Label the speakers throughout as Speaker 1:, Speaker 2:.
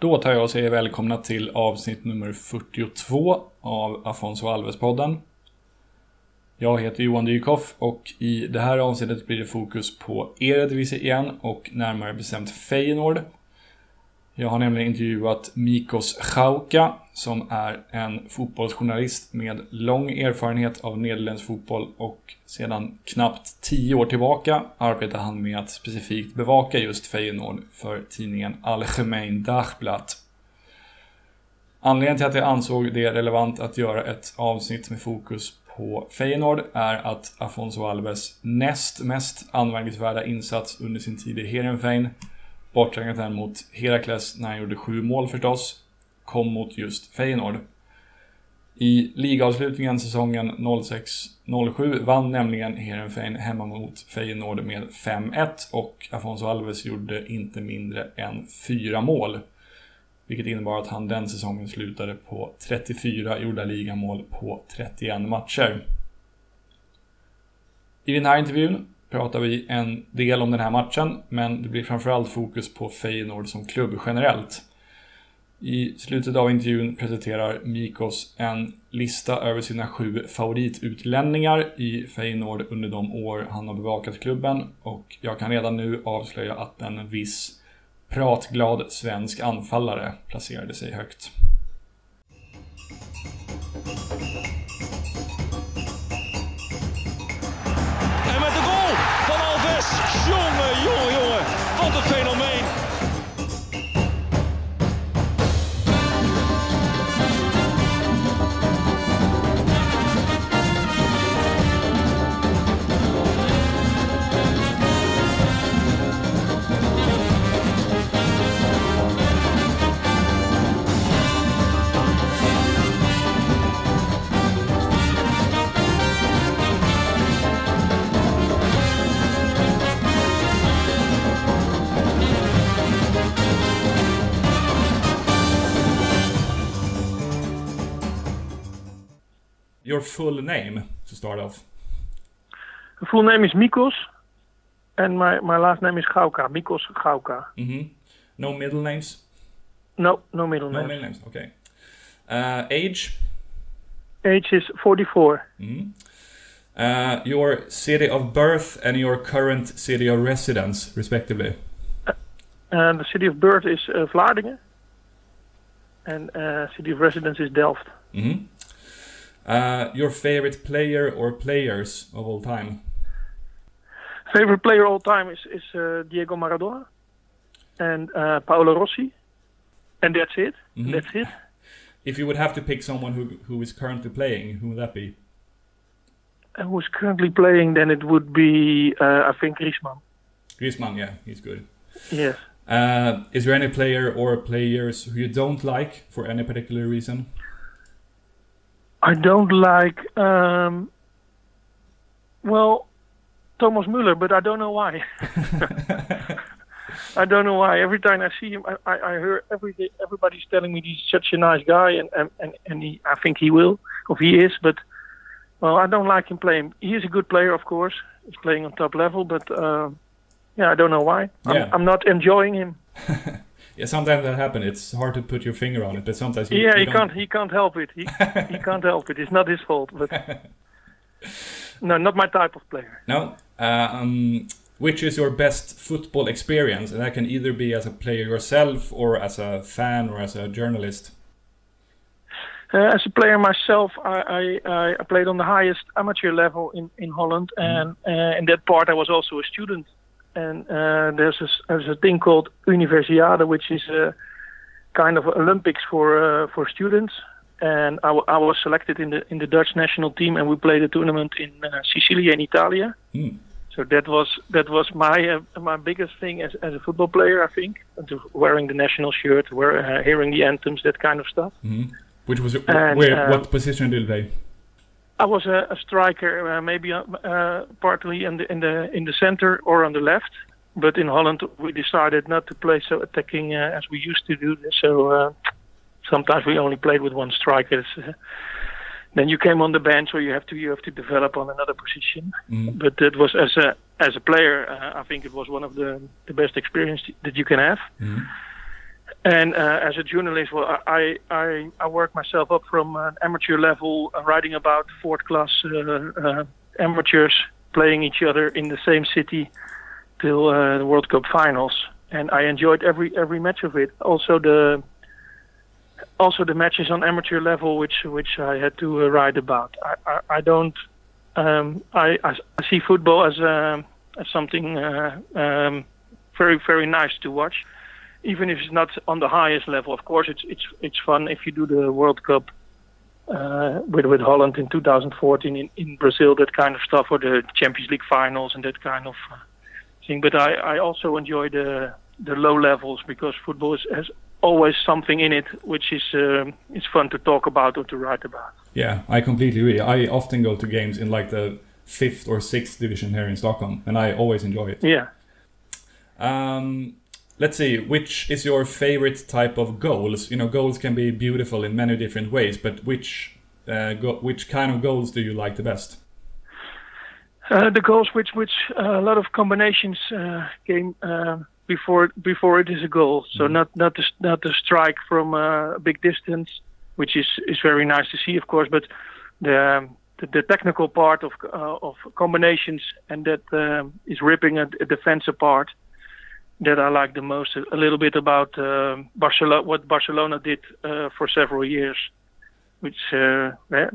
Speaker 1: Då tar jag och säger välkomna till avsnitt nummer 42 av Afonso Alves-podden. Jag heter Johan Dykhoff och i det här avsnittet blir det fokus på Eredivisie igen och närmare bestämt Feyenoord. Jag har nämligen intervjuat Mikos Schauka som är en fotbollsjournalist med lång erfarenhet av nederländsk fotboll och sedan knappt tio år tillbaka arbetar han med att specifikt bevaka just Feyenoord för tidningen Algemeen Dagblad. Anledningen till att jag ansåg det relevant att göra ett avsnitt med fokus på Feyenoord är att Afonso Alves näst mest anmärkningsvärda insats under sin tid i Heerenveen, borträknat den mot Herakles när han gjorde sju mål förstås, kom mot just Feyenoord. I ligaavslutningen säsongen 06-07 vann nämligen Heerenveen hemma mot Feyenoord med 5-1 och Afonso Alves gjorde inte mindre än fyra mål. Vilket innebar att han den säsongen slutade på 34 gjorda ligamål på 31 matcher. I den här intervjun pratar vi en del om den här matchen, men det blir framförallt fokus på Feyenoord som klubb generellt. I slutet av intervjun presenterar Mikos en lista över sina sju favoritutlänningar i Feyenoord under de år han har bevakat klubben och jag kan redan nu avslöja att en viss pratglad svensk anfallare placerade sig högt.
Speaker 2: Wat een fenomeen.
Speaker 1: Your full name to start off.
Speaker 3: The full name is Mikos, and my, my last name is Gouka. Mikos Gouka.
Speaker 1: Mm-hmm. No middle names?
Speaker 3: No, no middle
Speaker 1: No
Speaker 3: name.
Speaker 1: middle names, okay. Uh, age?
Speaker 3: Age is 44.
Speaker 1: Mm. Uh, your city of birth and your current city of residence, respectively.
Speaker 3: And the city of birth is uh, Vlaardingen, and uh, city of residence is Delft.
Speaker 1: hmm Uh, your favorite player or players of all time?
Speaker 3: Favorite player all time is, is uh, Diego Maradona and uh, Paolo Rossi, and that's it.
Speaker 1: Mhm.
Speaker 3: That's it.
Speaker 1: If you would have to pick someone who who is currently playing, who would that be?
Speaker 3: And who's currently playing? Then it would be uh, I think Griezmann.
Speaker 1: Griezmann, yeah, he's good.
Speaker 3: Yes.
Speaker 1: Uh, is there any player or players who you don't like for any particular reason?
Speaker 3: I don't like, um, well, Thomas Müller, but I don't know why. I don't know why. Every time I see him, I, I, I hear every day, everybody's telling me he's such a nice guy, and and and, and he, I think he will, or he is. But well, I don't like him playing. He is a good player, of course. He's playing on top level, but uh, yeah, I don't know why.
Speaker 1: Yeah.
Speaker 3: I'm, I'm not enjoying him.
Speaker 1: Yeah, sometimes that happens. It's hard to put your finger on it, but sometimes you,
Speaker 3: yeah,
Speaker 1: you
Speaker 3: he
Speaker 1: don't-
Speaker 3: can't. He can't help it. He he can't help it. It's not his fault. But no, not my type of player.
Speaker 1: No. Uh, um, which is your best football experience? And that can either be as a player yourself, or as a fan, or as a journalist.
Speaker 3: Uh, as a player myself, I, I, I played on the highest amateur level in, in Holland, and uh, in that part I was also a student. And uh, there's a, there's a thing called Universiade, which is a kind of Olympics for uh, for students. And I, w- I was selected in the in the Dutch national team, and we played a tournament in uh, Sicily and Italia.
Speaker 1: Hmm.
Speaker 3: So that was that was my uh, my biggest thing as as a football player, I think, to wearing the national shirt, wear, uh, hearing the anthems, that kind of stuff.
Speaker 1: Mhm. Which was
Speaker 3: And,
Speaker 1: where? what position did they?
Speaker 3: I was a, a striker, uh, maybe uh, uh, partly in the in the in the center or on the left. But in Holland, we decided not to play so attacking uh, as we used to do. So uh, sometimes we only played with one striker. Uh, then you came on the bench, or you have to you have to develop on another position.
Speaker 1: Mm.
Speaker 3: But it was as a as a player, uh, I think it was one of the the best experience that you can have.
Speaker 1: Mhm.
Speaker 3: And uh, as a journalist, well, I, I I work myself up from an amateur level, uh, writing about fourth class uh, uh, amateurs playing each other in the same city till uh, the World Cup finals, and I enjoyed every every match of it. Also the also the matches on amateur level, which which I had to uh, write about. I I, I don't um, I, I see football as uh, as something um, very very nice to watch, even if it's not on the highest level. Of course, it's it's it's fun if you do the World Cup uh, with with Holland in 2014 in, in Brazil, that kind of stuff, or the Champions League finals and that kind of uh, thing. But I, I also enjoy the the low levels because football is, has always something in it which is um, is fun to talk about or to write about.
Speaker 1: Yeah, I completely agree. I often go to games in like the fifth or sixth division here in Stockholm, and I always enjoy it.
Speaker 3: Yeah.
Speaker 1: Um, let's see, which is your favorite type of goals? You know, goals can be beautiful in many different ways, but which uh, go- which kind of goals do you like the best?
Speaker 3: Uh, the goals which which uh, a lot of combinations uh, game uh, before before it is a goal. So
Speaker 1: Mm-hmm.
Speaker 3: not not the not the strike from uh, a big distance, which is is very nice to see, of course, but the the, the technical part of uh, of combinations and that um, is ripping a, a defense apart. That I like the most. A, little bit about um Barcelona, what Barcelona did uh, for several years, which uh, eh,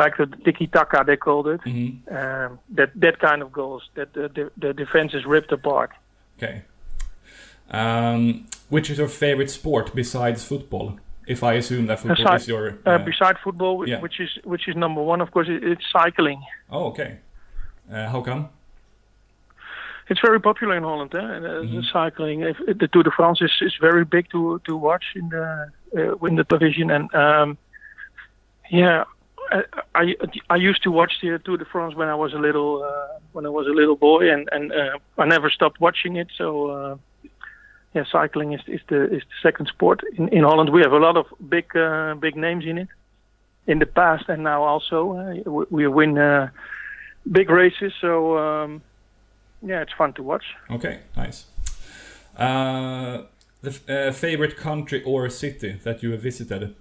Speaker 3: like the tiki taka they called it.
Speaker 1: hmm
Speaker 3: Um, that that kind of goals that the, the, the defense is ripped apart.
Speaker 1: Okay. Um, which is your favorite sport besides football? If I assume that football
Speaker 3: Aside-
Speaker 1: is your.
Speaker 3: Uh,
Speaker 1: uh,
Speaker 3: beside football,
Speaker 1: yeah.
Speaker 3: which is which is number one, of course, it, it's cycling.
Speaker 1: oh, okay. Uh, how come?
Speaker 3: It's very popular in Holland. Eh? and,
Speaker 1: Mhm.
Speaker 3: Cycling, if, if the Tour de France is, is very big to to watch in the uh, in the television, and um, yeah, I, I I used to watch the Tour de France when I was a little uh, when I was a little boy, and and uh, I never stopped watching it. So. Uh, yeah, cycling is, is the is the second sport in, in Holland. We have a lot of big uh, big names in it in the past and now also. Uh, we, we win uh, big races, so um, yeah, it's fun to watch.
Speaker 1: Okay, nice. Uh, the uh, favorite country or city that you have visited?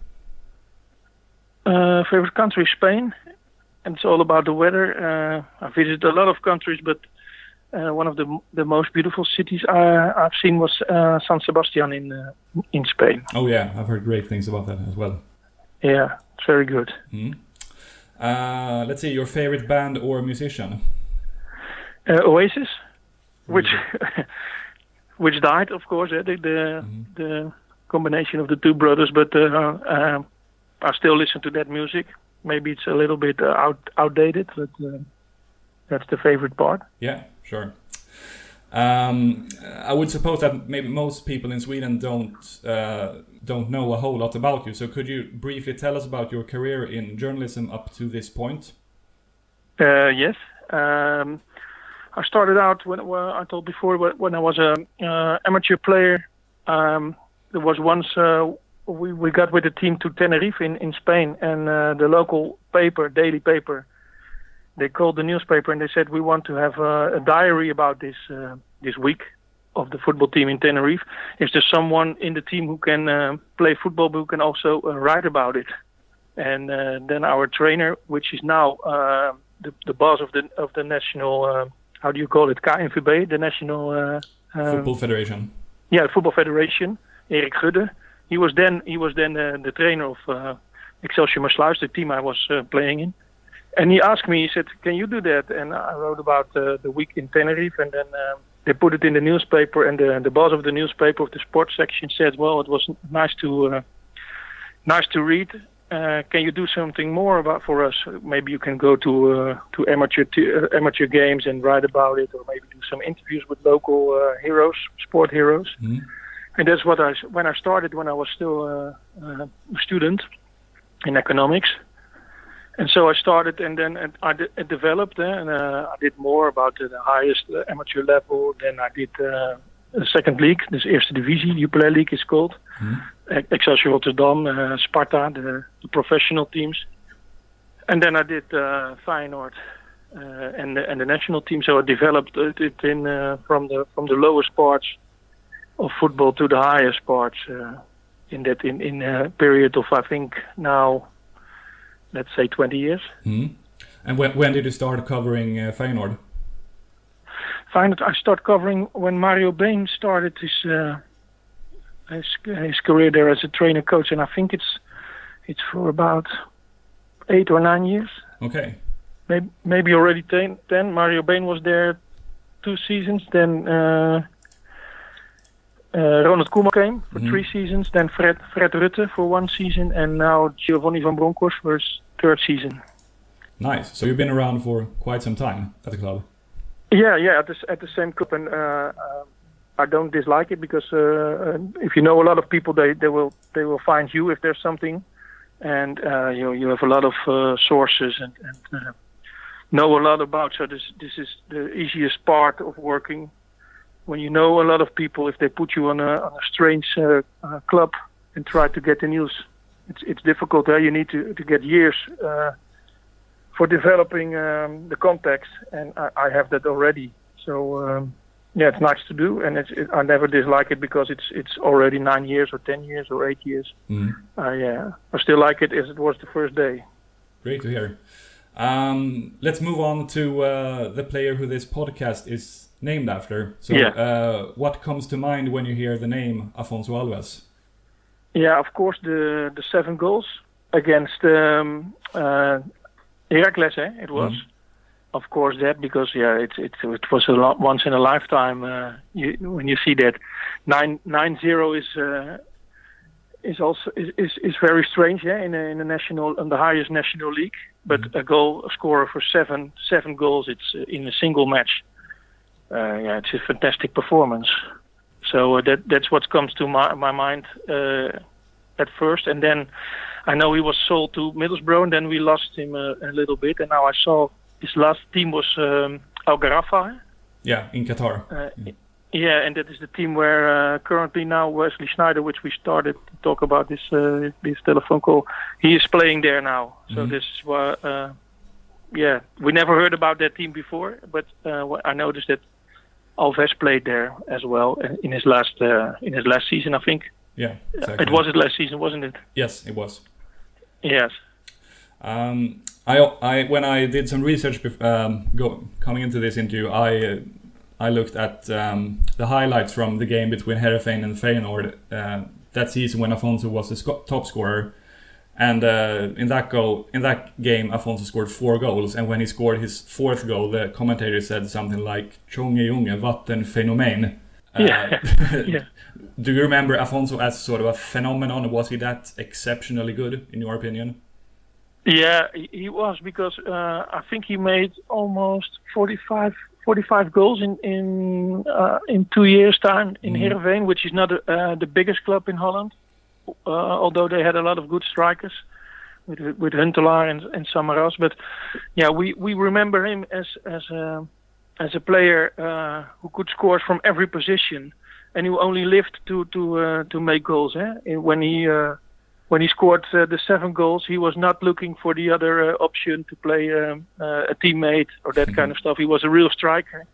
Speaker 3: Uh, favorite country Spain, and it's all about the weather. Uh, I visited a lot of countries, but uh, one of the the most beautiful cities I, I've seen was uh, San Sebastian in uh, in Spain.
Speaker 1: Oh yeah, I've heard great things about that as well.
Speaker 3: Yeah, it's very good.
Speaker 1: Uh, let's see, your favorite band or musician?
Speaker 3: Uh, Oasis, which which died, of course. Eh, the the,
Speaker 1: Mhm.
Speaker 3: the combination of the two brothers, but uh, uh, I still listen to that music. Maybe it's a little bit uh, out outdated, but uh, that's the favorite part.
Speaker 1: Yeah, sure. Um, I would suppose that maybe most people in Sweden don't uh, don't know a whole lot about you. So could you briefly tell us about your career in journalism up to this point?
Speaker 3: Uh, yes. Um, I started out when I told before when- I was a uh, amateur player. Um, there was once uh, we we got with the team to Tenerife in in Spain, and uh, the local paper, daily paper, they called the newspaper and they said we want to have a, a diary about this uh, this week of the football team in Tenerife. Is there someone in the team who can uh, play football but who can also uh, write about it? And then our trainer, which is now the, the boss of the of the national, how do you call it, KNVB, the national uh, um,
Speaker 1: Football Federation.
Speaker 3: yeah, football federation, Eric Gudde. He was then he was then uh, the trainer of uh, Excelsior Maasluis, the team I was uh, playing in. And he asked me, he said, "Can you do that?" And I wrote about uh, the week in Tenerife, and then um, they put it in the newspaper. And the the boss of the newspaper of the sports section said, "Well, it was nice to uh, nice to read. Uh, can you do something more about for us? Maybe you can go to uh, to amateur t- uh, amateur games and write about it, or maybe do some interviews with local uh, heroes, sport heroes."
Speaker 1: Mhm.
Speaker 3: And that's what I when I started when I was still uh, a student in economics. And so I started, and then and I, developed, uh, and uh, I did more about the highest uh, amateur level. Then I did uh, the second league, this Eerste Divisie, Jupiler League is called.
Speaker 1: Mhm.
Speaker 3: Ex- Excelsior Rotterdam, uh, Sparta, the, the professional teams. And then I did uh, Feyenoord uh, and the, and the national team. So I developed it in uh, from the from the lowest parts of football to the highest parts uh, in that in in a period of I think now let's say 20 years.
Speaker 1: Mm. And when when did you start covering uh, Feyenoord?
Speaker 3: Feyenoord I started covering when Mario Been started his, uh, his his career there as a trainer coach, and I think it's it's for about eight or nine years.
Speaker 1: Okay.
Speaker 3: Maybe maybe already ten. Then Mario Been was there two seasons. Then uh, uh, Ronald Koeman came for
Speaker 1: Mhm.
Speaker 3: three seasons. Then Fred Fred Rutten for one season, and now Giovanni van Bronckhorst for his third season.
Speaker 1: Nice. So you've been around for quite some time at the club.
Speaker 3: Yeah, yeah, at the at the same club, and uh, uh, I don't dislike it because uh, uh, if you know a lot of people, they, they will they will find you if there's something, and uh, you you have a lot of uh, sources and, and uh, know a lot about. So this this is the easiest part of working when you know a lot of people. If they put you on a on a strange uh, club and try to get the news, it's it's difficult. Uh, you need to to get years. For developing um, the context, and I, I have that already. So um, yeah, it's nice to do, and it's, it, I never dislike it because it's it's already nine years or ten years or eight years.
Speaker 1: Mm.
Speaker 3: I uh, I still like it as it was the first day.
Speaker 1: Great to hear. Um, let's move on to uh, the player who this podcast is named after. So,
Speaker 3: Yeah.
Speaker 1: uh, what comes to mind when you hear the name Afonso Alves?
Speaker 3: Yeah, of course the the seven goals against um, uh, Heracles, eh, it was.
Speaker 1: Mhm.
Speaker 3: Of course that because yeah, it it it was a lot, once in a lifetime. Uh, you, when you see that nine nine zero is uh, is also is, is, is very strange, yeah, in a, in a national in the highest national league. But
Speaker 1: Mhm.
Speaker 3: a goal a scorer for seven seven goals, it's uh, in a single match. Uh, yeah, it's a fantastic performance. So uh, that that's what comes to my my mind uh, at first, and then I know he was sold to Middlesbrough, and then we lost him a, a little bit, and now I saw his last team was um, Al Gharafa.
Speaker 1: Yeah, in Qatar.
Speaker 3: Uh, yeah, and that is the team where uh, currently now Wesley Sneijder, which we started to talk about this uh, this telephone call, he is playing there now. So
Speaker 1: Mhm.
Speaker 3: this is why, uh, yeah, we never heard about that team before, but uh, I noticed that Alves played there as well in his last uh, in his last season, I think.
Speaker 1: Yeah, exactly.
Speaker 3: It was his last season, wasn't it?
Speaker 1: Yes, it was.
Speaker 3: Yes.
Speaker 1: Um, I, I, when I did some research um, go, coming into this interview, I, uh, I looked at um, the highlights from the game between Heerenveen and Feyenoord uh, that season when Afonso was the sco- top scorer. And uh, in that goal, in that game, Afonso scored four goals. And when he scored his fourth goal, the commentator said something like "Tjonge Junge, wat een fenomeen." Uh,
Speaker 3: Yeah. Yeah.
Speaker 1: Do you remember Afonso as sort of a phenomenon? Was he that exceptionally good, in your opinion?
Speaker 3: Yeah, he was because uh, I think he made almost 45, 45 goals in in uh, in two years' time in
Speaker 1: Mhm.
Speaker 3: Heerenveen, which is not uh, the biggest club in Holland. Uh, although they had a lot of good strikers with with Huntelaar and, and Samaras, but yeah, we, we remember him as as a as a player uh, who could score from every position, and who only lived to to uh, to make goals. Eh? When he uh, when he scored uh, the seven goals, he was not looking for the other uh, option to play um, uh, a teammate or that kind of stuff. He was a real striker.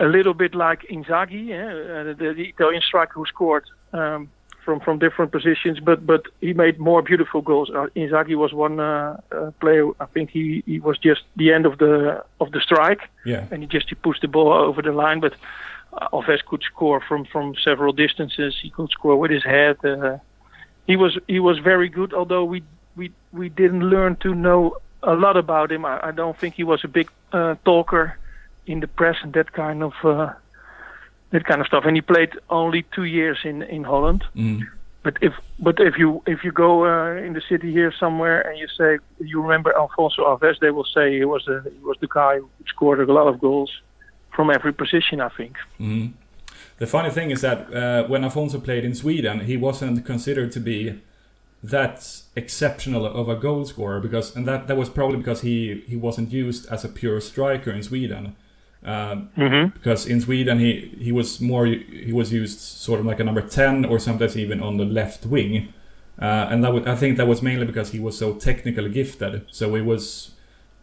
Speaker 3: A little bit like Inzaghi, eh? uh, the, the Italian striker who scored um, from from different positions, but but he made more beautiful goals. Uh, Inzaghi was one uh, uh, player. I think he, he was just the end of the of the strike
Speaker 1: Yeah.
Speaker 3: and he just he pushed the ball over the line. But uh, Alves could score from from several distances. He could score with his head. He was he was very good. Although we we we didn't learn to know a lot about him. I, I don't think he was a big uh, talker in the press and that kind of uh, that kind of stuff. And he played only two years in in Holland.
Speaker 1: Mm.
Speaker 3: But if but if you if you go uh, in the city here somewhere and you say you remember Alfonso Alves, they will say he was the he was the guy who scored a lot of goals from every position. I think.
Speaker 1: Mhm. The funny thing is that uh, when Afonso played in Sweden, he wasn't considered to be that exceptional of a goal scorer because, and that that was probably because he he wasn't used as a pure striker in Sweden. Um,
Speaker 3: Mm-hmm.
Speaker 1: because in Sweden he he was more he was used sort of like a number 10 or sometimes even on the left wing uh, and that was, I think that was mainly because he was so technically gifted so it was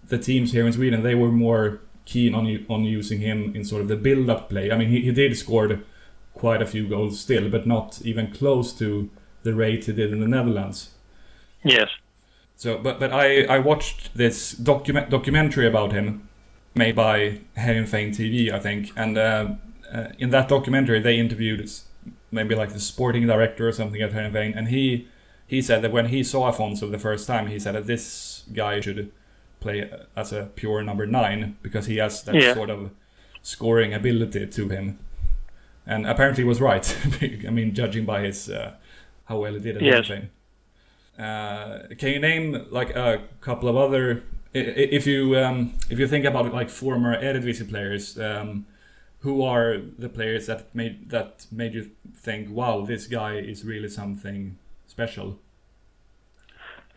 Speaker 1: the teams here in Sweden they were more keen on on using him in sort of the build up play I mean he, he did score quite a few goals still, but not even close to the rate he did in the Netherlands.
Speaker 3: Yes.
Speaker 1: So, but but I I watched this document documentary about him, made by Heerenveen TV, I think, and uh, uh, in that documentary they interviewed maybe like the sporting director or something at Heerenveen, and he he said that when he saw Afonso the first time, he said that this guy should play as a pure number nine because he has that
Speaker 3: Yeah.
Speaker 1: sort of scoring ability to him, and apparently he was right. I mean, judging by his uh, how well he did at
Speaker 3: Yes.
Speaker 1: Heerenveen. Uh, can you name like a couple of other? If you um, if you think about like former Eredivisie players, um, who are the players that made that made you think, "Wow, this guy is really something special"?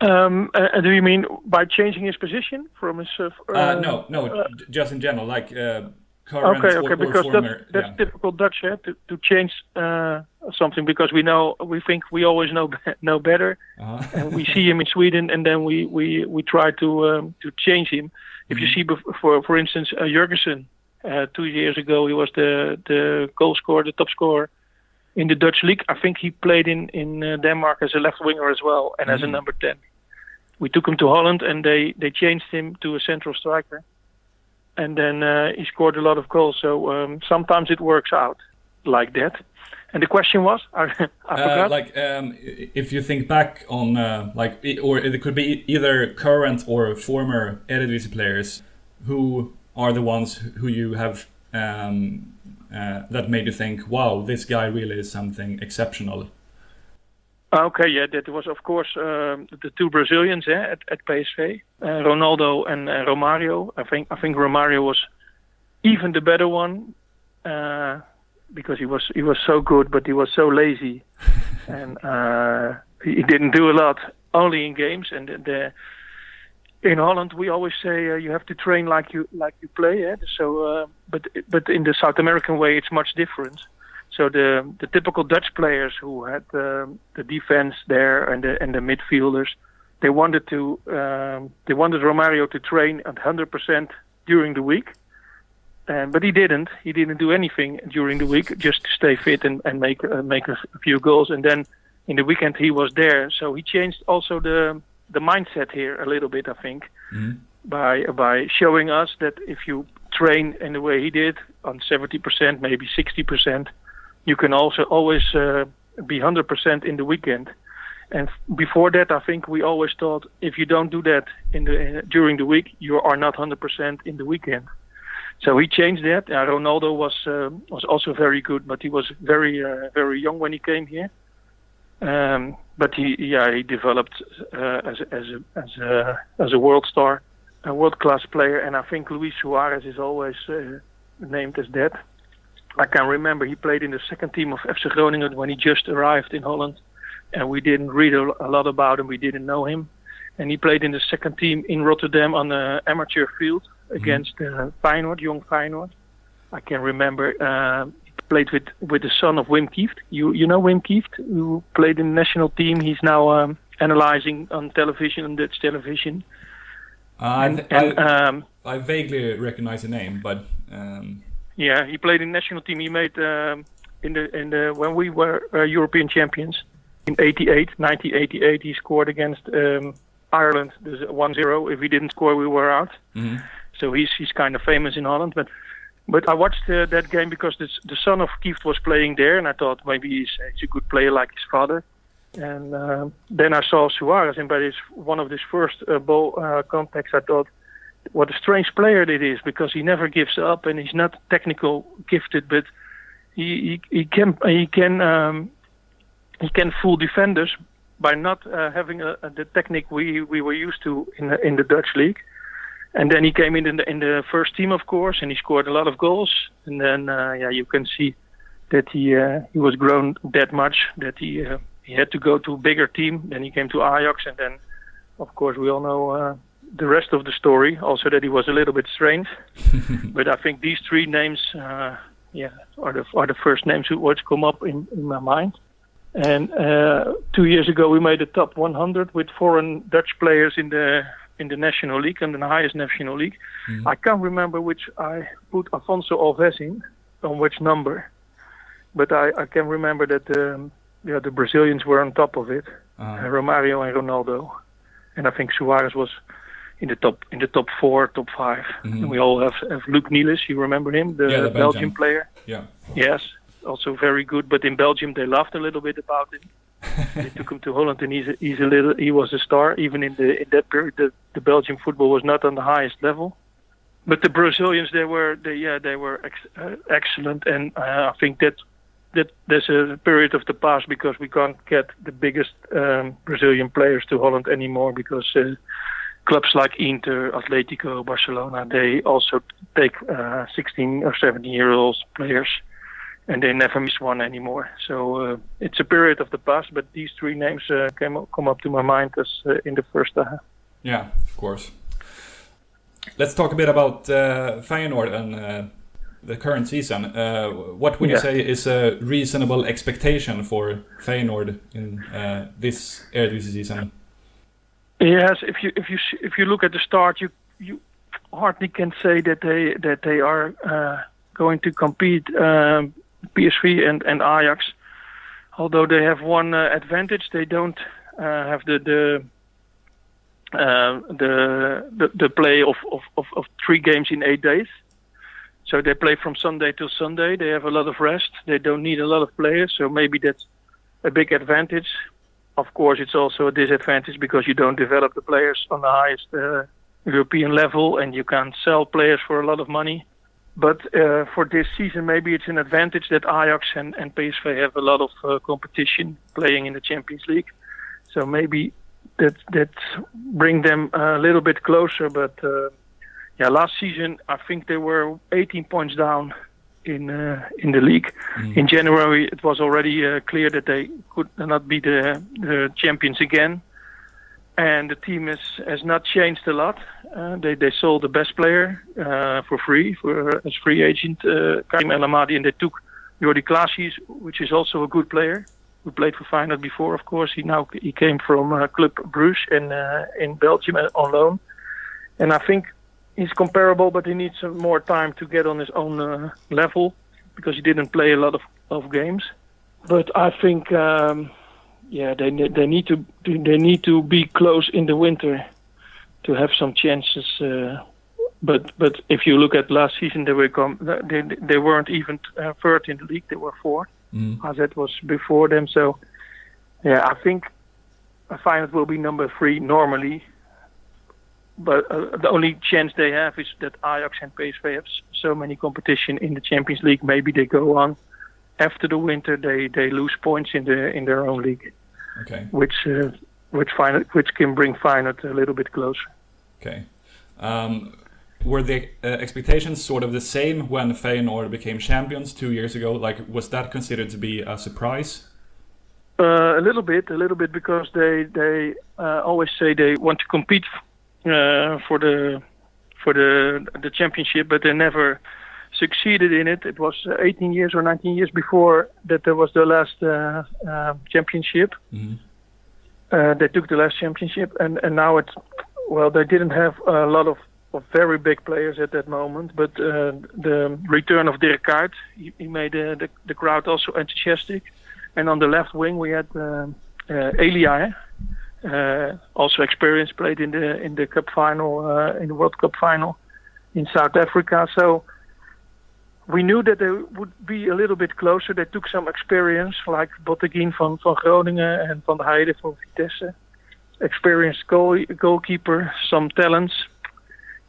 Speaker 3: Um, uh, do you mean by changing his position from his? Uh,
Speaker 1: Uh, no, no,
Speaker 3: uh,
Speaker 1: just in general, like uh, current
Speaker 3: okay, okay,
Speaker 1: or
Speaker 3: because
Speaker 1: former.
Speaker 3: that's, that's
Speaker 1: yeah.
Speaker 3: typical Dutch, eh, to to change uh, something because we know we think we always know know better,
Speaker 1: Uh-huh.
Speaker 3: and we see him in Sweden, and then we we we try to um, to change him. If you see, for for instance, uh, Jørgensen, uh, two years ago, he was the the goal scorer, the top scorer in the Dutch league. I think he played in in uh, Denmark as a left winger as well, and as a
Speaker 1: Mhm.
Speaker 3: number ten. We took him to Holland, and they they changed him to a central striker, and then uh, he scored a lot of goals. So um, sometimes it works out like that. And the question was, I, I
Speaker 1: Uh, like um, if you think back on uh, like or it could be either current or former Eredivisie players who are the ones who you have um, uh, that made you think wow this guy really is something exceptional
Speaker 3: Okay, yeah, that was of course um, the two Brazilians eh, at, at PSV, uh, Ronaldo and uh, Romario. I think I think Romario was even the better one uh, because he was he was so good, but he was so lazy, and uh, he he didn't do a lot, only in games. And the, the in Holland we always say uh, you have to train like you like you play. Eh? So, uh, but but in the South American way it's much different. So the the typical Dutch players who had um, the defense there and the and the midfielders, they wanted to um, they wanted Romario to train at 100% during the week, and but he didn't. He didn't do anything during the week just to stay fit and and make uh, make a, few goals. And then in the weekend he was there. So he changed also the the mindset here a little bit. I think
Speaker 1: Mhm.
Speaker 3: by by showing us that if you train in the way he did on 70%, maybe 60%, you can also always uh, be 100% in the weekend. And before that, I think we always thought if you don't do that in the in, during the week, you are not 100% in the weekend. So he changed that. Uh, Ronaldo was uh, was also very good, but he was very uh, very young when he came here. Um, but he yeah he developed uh, as as a as a as a world star, a world class player, and I think Luis Suarez is always uh, named as that. I can remember he played in the second team of FC Groningen when he just arrived in Holland, and we didn't read a, lot about him. We didn't know him, and he played in the second team in Rotterdam on the amateur field against uh, Feyenoord, young Feyenoord. I can remember uh, he played with with the son of Wim Kieft. You you know Wim Kieft, who played in the national team. He's now um, analyzing on television, on Dutch television.
Speaker 1: Uh, I,
Speaker 3: And,
Speaker 1: th-
Speaker 3: and
Speaker 1: I,
Speaker 3: um,
Speaker 1: I vaguely recognize the name but um,
Speaker 3: Yeah, he played in national team. He made um, in the in the when we were uh, European champions in 88, 1988. He scored against um, Ireland. There's 1-0. If he didn't score, we were out.
Speaker 1: mhm.
Speaker 3: So he's he's kind of famous in Holland. But but I watched uh, that game because the the son of Kieft was playing there, and I thought maybe he's, he's a good player like his father. And uh, then I saw Suarez, and by his one of his first uh, ball uh, contacts, I thought, what a strange player it is because he never gives up, and he's not technical gifted, but he he, he can he can um, he can fool defenders by not uh, having a, a, the technique we we were used to in the, in the Dutch league. And then he came in in the, in the first team, of course, and he scored a lot of goals. And then, uh, yeah, you can see that he uh, he was grown that much that he uh, he had to go to a bigger team. Then he came to Ajax, and then, of course, we all know uh, the rest of the story. Also, that he was a little bit strange. but I think these three names, uh, yeah, are the are the first names who would come up in, in my mind. And uh, two years ago, we made the top 100 with foreign Dutch players in the in the national league and the highest national league. I can't remember which I put Afonso Alves in, on which number. but I, I can remember that um, yeah, the Brazilians were on top of it, uh, Romario and Ronaldo, and I think Suarez was in the top in the top four, top 5
Speaker 1: Mhm.
Speaker 3: And we all have, have Luc Nilis. You remember him, the,
Speaker 1: Yeah, the
Speaker 3: Belgian
Speaker 1: Belgian.
Speaker 3: player.
Speaker 1: Yeah.
Speaker 3: Yes, also very good. But in Belgium, they laughed a little bit about him. they took him to Holland, and he's a, he's a little he was a star. Even in the in that period, the, the Belgian football was not on the highest level. But the Brazilians, they were they yeah they were ex- uh, excellent, and uh, I think that that there's a period of the past because we can't get the biggest um, Brazilian players to Holland anymore because. Uh, Clubs like Inter, Atletico, Barcelona, they also take uh, 16 or 17 year old players and they never miss one anymore. So uh, it's a period of the past, but these three names uh, came up, come up to my mind as uh, in the first uh,
Speaker 1: Yeah, of course. Let's talk a bit about uh, Feyenoord and uh, the current season. Uh, what would you say is a reasonable expectation for Feyenoord in uh, this Eredivisie season?
Speaker 3: Yes, if you if you if you look at the start, you you hardly can say that they that they are uh, going to compete um, PSV and and Ajax. Although they have one uh, advantage, they don't uh, have the the uh, the, the the play of, of, of, of three games in eight days. So they play from Sunday till Sunday. They have a lot of rest. They don't need a lot of players. So maybe that's a big advantage. Of course, it's also a disadvantage because you don't develop the players on the highest uh, European level, and you can't sell players for a lot of money. But uh, for this season, maybe it's an advantage that Ajax and, and PSV have a lot of uh, competition playing in the Champions League. So maybe that that bring them a little bit closer. But uh, yeah, last season I think they were 18 points down in uh, in the league. In January, it was already uh, clear that they could not be the, the champions again. And the team has, has not changed a lot. Uh, they they sold the best player uh, for free for as free agent uh, Karim El Ahmadi, and they took Jordy Clasie, which is also a good player who played for Feyenoord before. Of course, he now he came from uh, Club Bruges in uh, in Belgium uh, on loan, and I think he's comparable, but he needs some more time to get on his own uh, level because he didn't play a lot of, of games. But I think, um, yeah, they ne- they need to they need to be close in the winter to have some chances. Uh, but but if you look at last season, they were come, they they weren't even uh, third in the league; they were fourth.
Speaker 1: Mm.
Speaker 3: AZ was before them, so yeah, I think Feyenoord will be number three normally. But uh, the only chance they have is that Ajax and PSV have so many competition in the Champions League. Maybe they go on after the winter. They they lose points in the in their own league,
Speaker 1: Okay.
Speaker 3: which uh, which Feyenoord, which can bring Feyenoord a little bit closer.
Speaker 1: Okay. Um, were the uh, expectations sort of the same when Feyenoord became champions two years ago? Like, was that considered to be a surprise?
Speaker 3: Uh, a little bit, a little bit, because they they uh, always say they want to compete for the for the the championship, but they never succeeded in it. It was uh, 18 years or 19 years before that there was the last uh, uh, championship.
Speaker 1: Mhm.
Speaker 3: Uh, they took the last championship, and and now it's well, they didn't have a lot of. Of very big players at that moment, but uh, the return of Dirk Kuyt, he, he made uh, the, the crowd also enthusiastic. And on the left wing, we had um uh, Elia, also experience played in the in the cup final, uh, in the World Cup final in South Africa. So we knew that they would be a little bit closer. They took some experience, like Botteghin van, van Groningen and Van Heijden from Vitesse. Experienced goal, goalkeeper, some talents.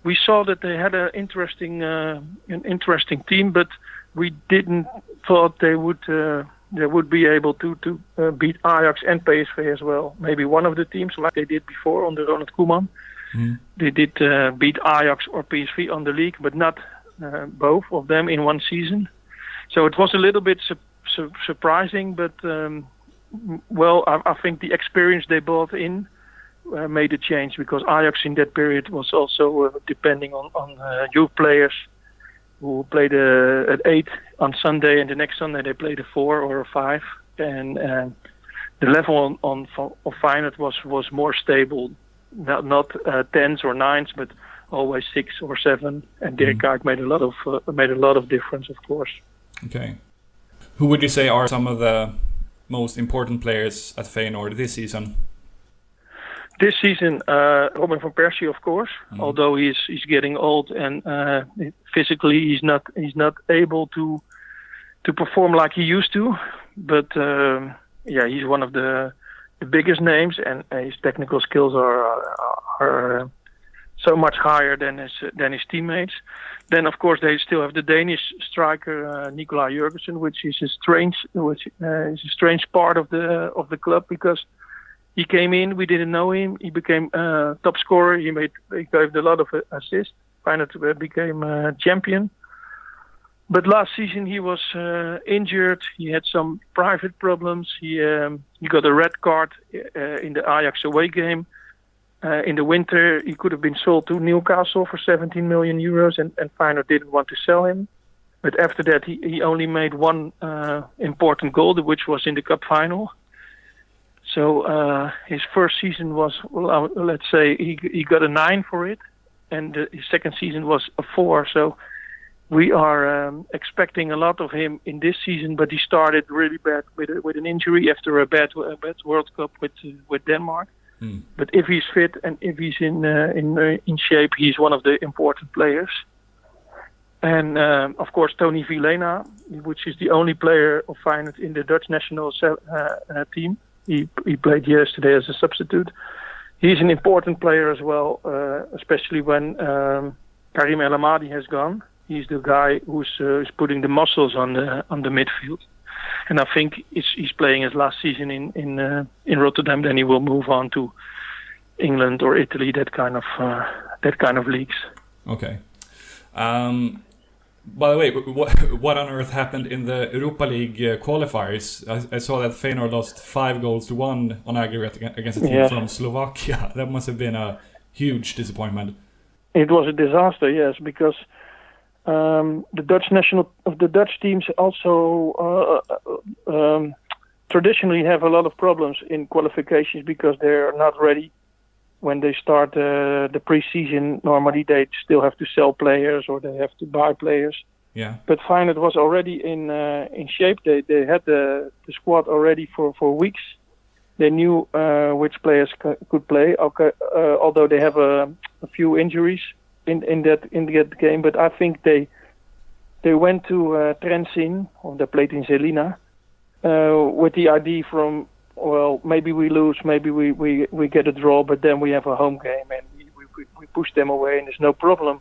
Speaker 3: We saw that they had an interesting, uh, an interesting team, but we didn't thought they would uh, they would be able to to uh, beat Ajax and PSV as well. Maybe one of the teams, like they did before on the Ronald Koeman,
Speaker 1: Mhm.
Speaker 3: they did uh, beat Ajax or PSV on the league, but not uh, both of them in one season. So it was a little bit su- su- surprising, but um, well, I, I think the experience they brought in uh, made a change because Ajax in that period was also uh, depending on on uh, youth players who played uh, at eight on Sunday, and the next Sunday they played a four or a five, and uh, the level on, on of Feyenoord was was more stable, not not uh, tens or nines, but always six or seven. And Dirk Kuyt made a lot of uh, made a lot of difference, of course.
Speaker 1: Okay. Who would you say are some of the most important players at Feyenoord this season?
Speaker 3: This season, uh, Robin van Persie, of course, mm-hmm. although he's he's getting old and uh, physically he's not he's not able to to perform like he used to. But um, yeah, he's one of the the biggest names, and his technical skills are are, are so much higher than his than his teammates. Then, of course, they still have the Danish striker uh, Nicolai Jørgensen, which is a strange, which uh, is a strange part of the of the club because he came in, we didn't know him. He became uh, top scorer. He made he gave a lot of assists. Feyenoord became uh, champion. But last season he was uh, injured. He had some private problems. He um, he got a red card uh, in the Ajax away game. Uh, in the winter, he could have been sold to Newcastle for 17 million euros, and, and Feyenoord didn't want to sell him. But after that, he, he only made one uh, important goal, which was in the cup final. So uh, his first season was, well, uh, let's say, he he got a nine for it, and his second season was a four. So we are um, expecting a lot of him in this season, but he started really bad with with an injury after a bad a bad World Cup with with Denmark. Mm. But if he's fit and if he's in uh, in uh, in shape, he's one of the important players. And um, of course, Tonny Vilhena, which is the only player of Feyenoord in the Dutch national uh, uh, team. He he played yesterday as a substitute. He's an important player as well, uh, especially when um, Karim El Ahmadi has gone. He's the guy who's uh, is putting the muscles on the on the midfield and I think he's playing his last season in in uh, in Rotterdam. Then he will move on to England or Italy, that kind of uh, that kind of leagues.
Speaker 1: Okay. Um, by the way, what, what on earth happened in the Europa League uh, qualifiers? I, I, saw that Feyenoord lost five goals to one on aggregate against a team yeah. from Slovakia. That must have been a huge disappointment.
Speaker 3: It was a disaster, yes, because um, the Dutch national the Dutch teams also uh, uh, um, traditionally have a lot of problems in qualifications because they're not ready when they start uh, the preseason. Normally, they still have to sell players or they have to buy players.
Speaker 1: Yeah.
Speaker 3: But Feyenoord was already in uh, in shape. They they had the, the squad already for, for weeks. They knew uh, which players could play. Okay, uh, although they have a, a few injuries in in that in that game. But I think they they went to uh, Trenčín or they played in Žilina uh, with the idea from well maybe we lose, maybe we, we, we get a draw, but then we have a home game and we, we, we push them away and there's no problem.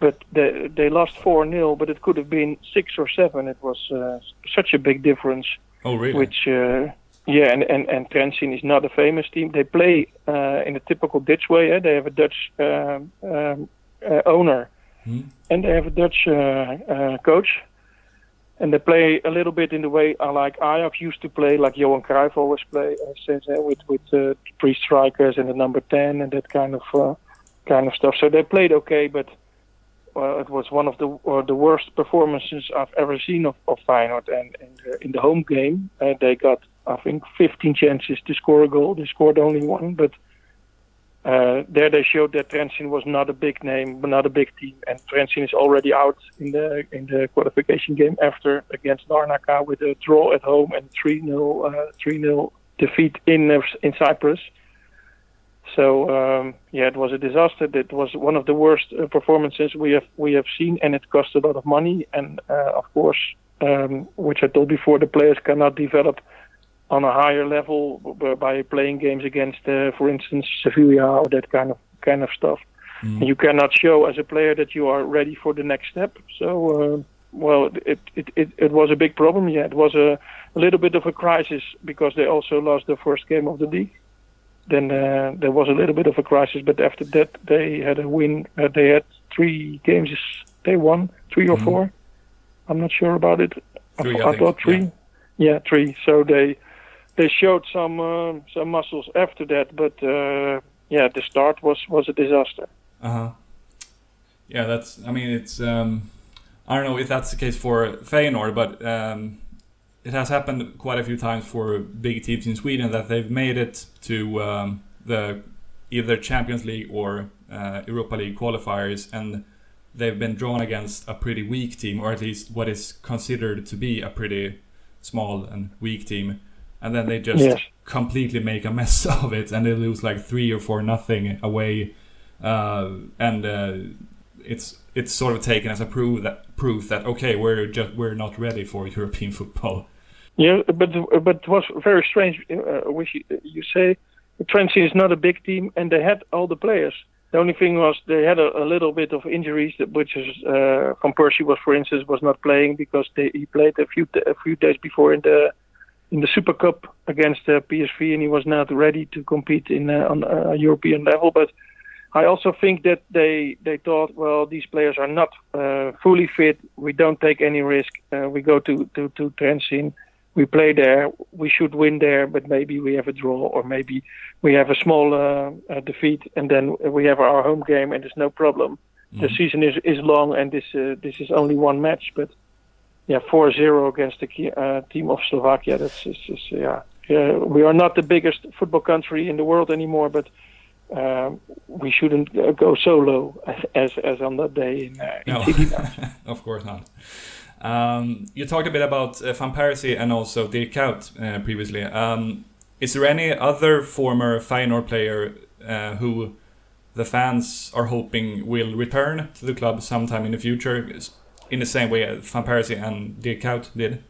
Speaker 3: But they they lost four 0 but it could have been six or seven. It was uh, such a big difference.
Speaker 1: Oh really?
Speaker 3: Which uh, yeah, and, and, and Trenčín is not a famous team. They play uh, in a typical Dutch way. Eh? They have a Dutch um, um, uh, owner, hmm. and they have a Dutch uh, uh, coach. And they play a little bit in the way I like Ajax used to play, like Johan Cruyff always play, says, with with uh, three strikers and the number ten and that kind of uh, kind of stuff. So they played okay, but well, it was one of the uh, the worst performances I've ever seen of, of Feyenoord. And, and in the home game, uh, they got I think 15 chances to score a goal. They scored only one, but uh, there they showed that Trenčín was not a big name, not a big team, and Trenčín is already out in the in the qualification game after against Larnaca with a draw at home and 3-0 uh, 3-0 defeat in uh, in Cyprus. So um, yeah, it was a disaster. It was one of the worst uh, performances we have we have seen, and it cost a lot of money. And uh, of course, um, which I told before, the players cannot develop on a higher level by playing games against, uh, for instance, Sevilla or that kind of kind of stuff. Mm. You cannot show as a player that you are ready for the next step. So, uh, well, it, it, it it was a big problem. Yeah, it was a, a little bit of a crisis because they also lost the first game of the league. Then uh, there was a little bit of a crisis, but after that they had a win. Uh, they had three games. They won three or mm. four. I'm not sure about it.
Speaker 1: Three, I, I, thought
Speaker 3: three. Yeah. yeah, three. So they they showed some uh, some muscles after that, but uh, yeah, the start was was a disaster.
Speaker 1: Uh huh. Yeah, that's. I mean, it's. Um, I don't know if that's the case for Feyenoord, but um, it has happened quite a few times for big teams in Sweden that they've made it to um, the either Champions League or uh, Europa League qualifiers, and they've been drawn against a pretty weak team, or at least what is considered to be a pretty small and weak team, and then they just
Speaker 3: Yes.
Speaker 1: completely make a mess of it, and they lose like three or four nothing away, uh, and uh, it's it's sort of taken as a proof that proof that okay, we're just we're not ready for European football.
Speaker 3: Yeah, but but it was very strange. Uh, which you, you say Trentin is not a big team, and they had all the players. The only thing was they had a, a little bit of injuries, that- which is uh, Van Persie was, for instance, was not playing because they, he played a few a few days before in the in the Super Cup against uh, PSV, and he was not ready to compete in uh, on a European level. But I also think that they they thought, well, these players are not uh, fully fit. We don't take any risk. Uh, we go to to to Trenčín. We play there. We should win there, but maybe we have a draw, or maybe we have a small uh, uh, defeat, and then we have our home game, and there's no problem. The season is is long, and this uh, this is only one match, but yeah, 4-0 against the uh, team of Slovakia. That's is, yeah. Uh, we are not the biggest football country in the world anymore, but um, we shouldn't uh, go so low as as on that day in, uh, in
Speaker 1: No, of course not. Um, you talked a bit about uh, Van Persie and also Dirk Kuyt uh, previously. Um, is there any other former Feyenoord player uh, who the fans are hoping will return to the club sometime in the future, in the same way as Van Persie and Dirk Kuyt did?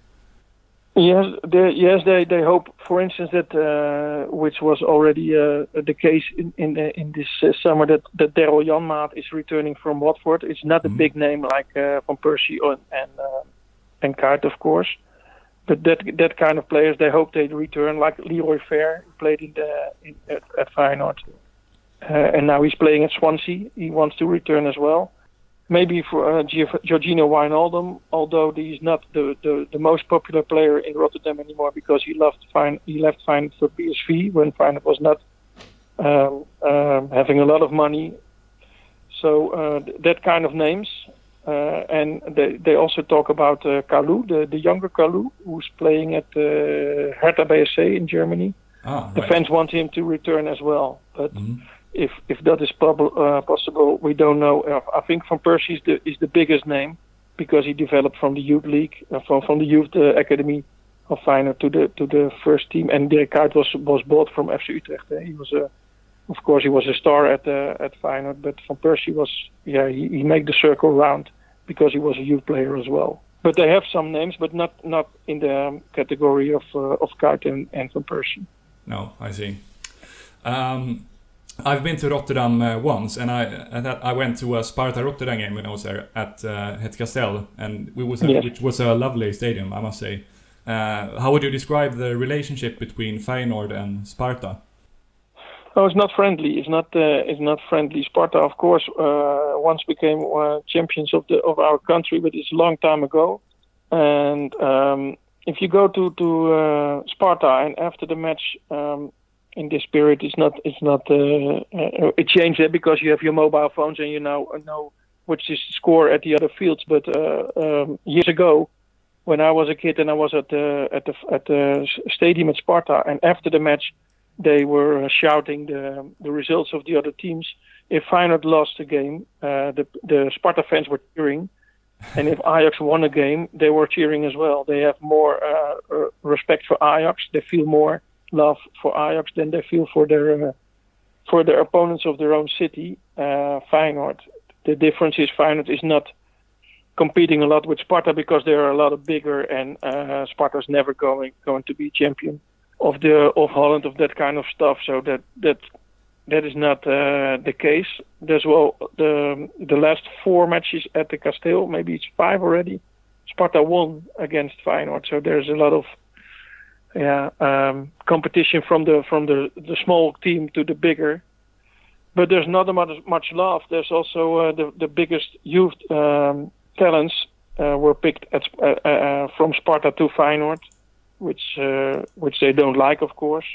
Speaker 3: Yes, they, yes, they, they hope, for instance, that uh, which was already uh, the case in in, uh, in this uh, summer that that Daryl Janmaat is returning from Watford. It's not a big name like uh, Van Persie or, and uh, and Kuyt, of course, but that that kind of players they hope they return. Like Leroy Fer who played in the in, at, at Feyenoord, uh, and now he's playing at Swansea. He wants to return as well maybe for uh, Georginio Wijnaldum, although he's not the, the, the most popular player in Rotterdam anymore because he left fine he left Feyenoord for PSV when Feyenoord was not um, um, having a lot of money. So uh, th- that kind of names. Uh, and they, they also talk about uh, Kalou, the, the younger Kalou, who's playing at uh, Hertha BSC in Germany.
Speaker 1: Ah,
Speaker 3: The
Speaker 1: right.
Speaker 3: fans want him to return as well, but
Speaker 1: Mhm.
Speaker 3: If if that is uh, possible, we don't know. Uh, I think Van Persie is the is the biggest name because he developed from the youth league, uh, from from the youth uh, academy of Feyenoord to the to the first team. And Dirk Kuyt was was bought from FC Utrecht. eh. He was a, of course, he was a star at uh, at Feyenoord, but Van Persie was yeah he, he made the circle round because he was a youth player as well. But they have some names, but not not in the um, category of uh, of Kuyt and, and Van Persie.
Speaker 1: No, I see. Um, I've been to Rotterdam uh, once, and I I went to a Sparta Rotterdam game when I was there at uh, Het Kasteel, and it was a,
Speaker 3: Yes.
Speaker 1: which was a lovely stadium, I must say. Uh, how would you describe the relationship between Feyenoord and Sparta?
Speaker 3: Oh, it's not friendly. It's not. Uh, it's not friendly. Sparta, of course, uh, once became uh, champions of the of our country, but it's a long time ago. And um, if you go to to uh, Sparta and after the match, um, in this period, it's not. It's not. Uh, uh, it changed it because you have your mobile phones and you now know which is score at the other fields. But uh, um, years ago, when I was a kid and I was at the at the at the stadium at Sparta, and after the match they were uh, shouting the the results of the other teams. If Feyenoord lost the game, uh, the the Sparta fans were cheering, and if Ajax won a game, they were cheering as well. They have more uh, uh, respect for Ajax. They feel more love for Ajax than they feel for their uh, for their opponents of their own city, uh, Feyenoord. The difference is Feyenoord is not competing a lot with Sparta because they are a lot bigger, and uh, Sparta's never going going to be champion of the of Holland of that kind of stuff. So that that that is not uh, the case. There's well the the last four matches at the Kasteel, maybe it's five already. Sparta won against Feyenoord, so there's a lot of yeah um, competition from the from the the small team to the bigger. But there's not much much love. There's also uh, the the biggest youth um, talents uh, were picked at, uh, uh, from Sparta to Feyenoord which uh, which they don't like, of course.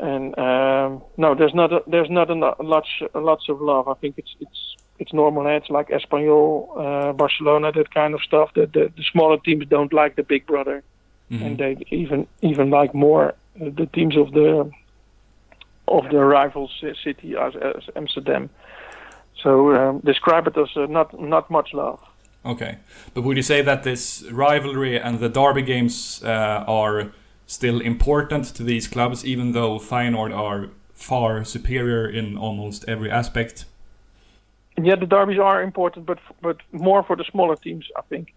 Speaker 3: And um, no, there's not a, there's not a, lo- lots lots of love. I think it's it's it's normal. eh? It's like Espanyol, uh, Barcelona, that kind of stuff. That the, the smaller teams don't like the big brother, and they even even like more uh, the teams of the of the rival ci- city as, as Amsterdam. So um, describe it as uh, not not much love.
Speaker 1: Okay, but would you say that this rivalry and the derby games uh, are still important to these clubs, even though Feyenoord are far superior in almost every aspect?
Speaker 3: Yeah, the derbies are important, but but more for the smaller teams, I think.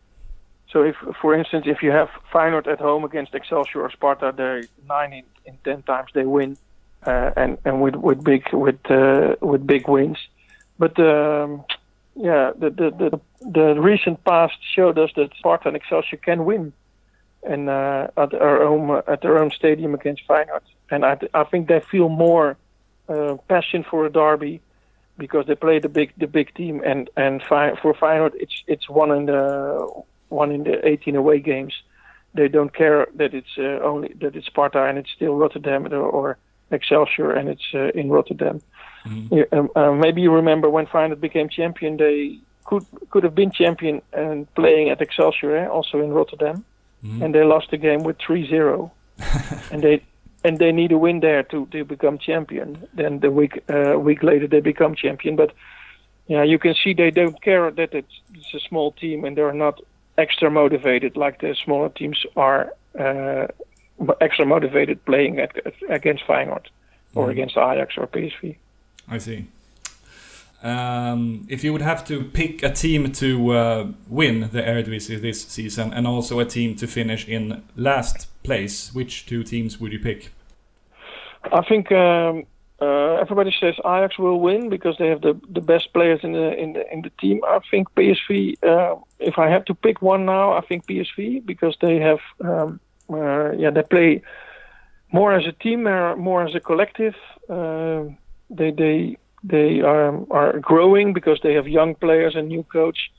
Speaker 3: So if, for instance, if you have Feyenoord at home against Excelsior or Sparta, they nine in, in ten times they win, uh, and and with with big with uh, with big wins. But um, yeah, the, the the the recent past showed us that Sparta and Excelsior can win, and uh, at our own at their own stadium against Feyenoord. And I I think they feel more uh, passion for a derby because they play the big the big team, and and for Feyenoord it's it's one in the one in the 18 away games. They don't care that it's uh, only that it's Sparta and it's still Rotterdam or, or Excelsior and it's uh, in Rotterdam. Mm-hmm. Yeah, um, uh, maybe you remember when Feyenoord became champion, they could could have been champion and playing at Excelsior, eh, also in Rotterdam, mm-hmm. and they lost the game with 3-0. and they and they need a win there to, to become champion. Then the week uh, week later they become champion, but yeah, you can see they don't care that it's, it's a small team and they're not extra motivated like the smaller teams are uh, extra motivated playing at, against Feyenoord or mm. against Ajax or PSV.
Speaker 1: I see. Um, if you would have to pick a team to uh, win the Eredivisie this season and also a team to finish in last place, which two teams would you pick?
Speaker 3: I think um, uh, everybody says Ajax will win because they have the, the best players in the in the in the team. I think PSV. Uh, if I have to pick one now, I think PSV because they have um, uh, yeah they play more as a team, more as a collective. Uh, they they they are are growing because they have young players and new coach.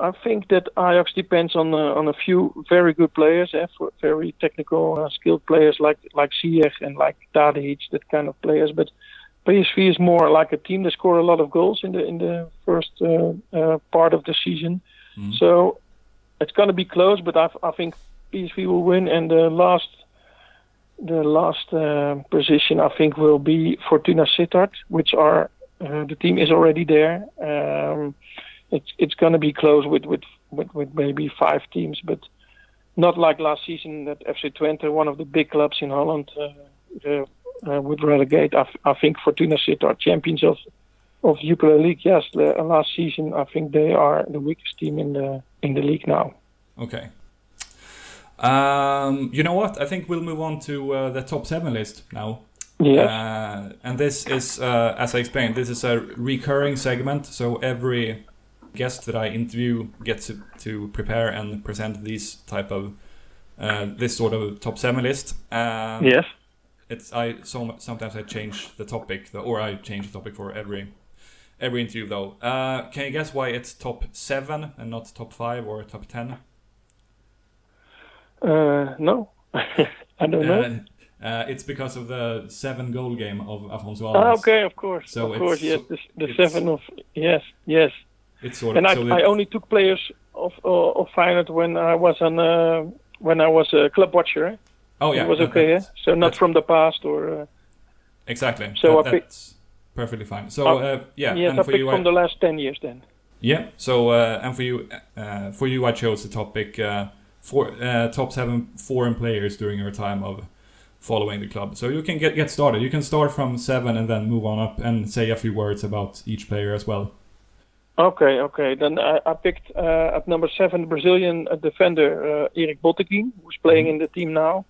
Speaker 3: I think that Ajax depends on uh, on a few very good players, eh, for very technical, uh, skilled players like like Ziyech and like Tadic, that kind of players. But PSV is more like a team. that score a lot of goals in the in the first uh, uh part of the season, mm. so it's going to be close. But I, I think PSV will win, and the last the last uh, position I think will be Fortuna Sittard, which are uh, the team is already there. Um, it's it's going to be close with, with with with maybe five teams, but not like last season that FC Twente, one of the big clubs in Holland, uh, uh, uh, would relegate. I, I think Fortuna Sittard, champions of of Jupiler League. Yes, the, uh, last season I think they are the weakest team in the in the league now.
Speaker 1: Okay. Um, you know what? I think we'll move on to uh, the top seven list now.
Speaker 3: Yeah.
Speaker 1: Uh, and this is, uh, as I explained, this is a recurring segment. So every guest that I interview gets to, to prepare and present these type of uh, this sort of top seven list.
Speaker 3: Um, yes.
Speaker 1: It's I so sometimes I change the topic or I change the topic for every every interview though. Uh, can you guess why it's top seven and not top five or top ten?
Speaker 3: Uh, no, I don't know. Uh,
Speaker 1: uh, it's because of the seven goal game of Afonso
Speaker 3: Alves. Ah, okay, of course, so of course, yes, the, the seven of yes, yes.
Speaker 1: It's sort
Speaker 3: of, and
Speaker 1: so
Speaker 3: I, I only took players of uh, of Feyenoord when I was on uh, when I was a club watcher.
Speaker 1: Oh yeah,
Speaker 3: it was okay. Eh? So not from the past or. Uh,
Speaker 1: exactly. So that, I picked. Perfectly fine. So oh, uh, yeah,
Speaker 3: yes, and I for picked you, from the last ten years then.
Speaker 1: Yeah. So uh, and for you, uh, for you, I chose the topic for top seven foreign players during your time of following the club. So you can get get started. You can start from seven and then move on up and say a few words about each player as well.
Speaker 3: Okay, okay. Then I, I picked uh, at number seven Brazilian uh, defender uh, Eric Botteghin, who's playing mm-hmm. in the team now.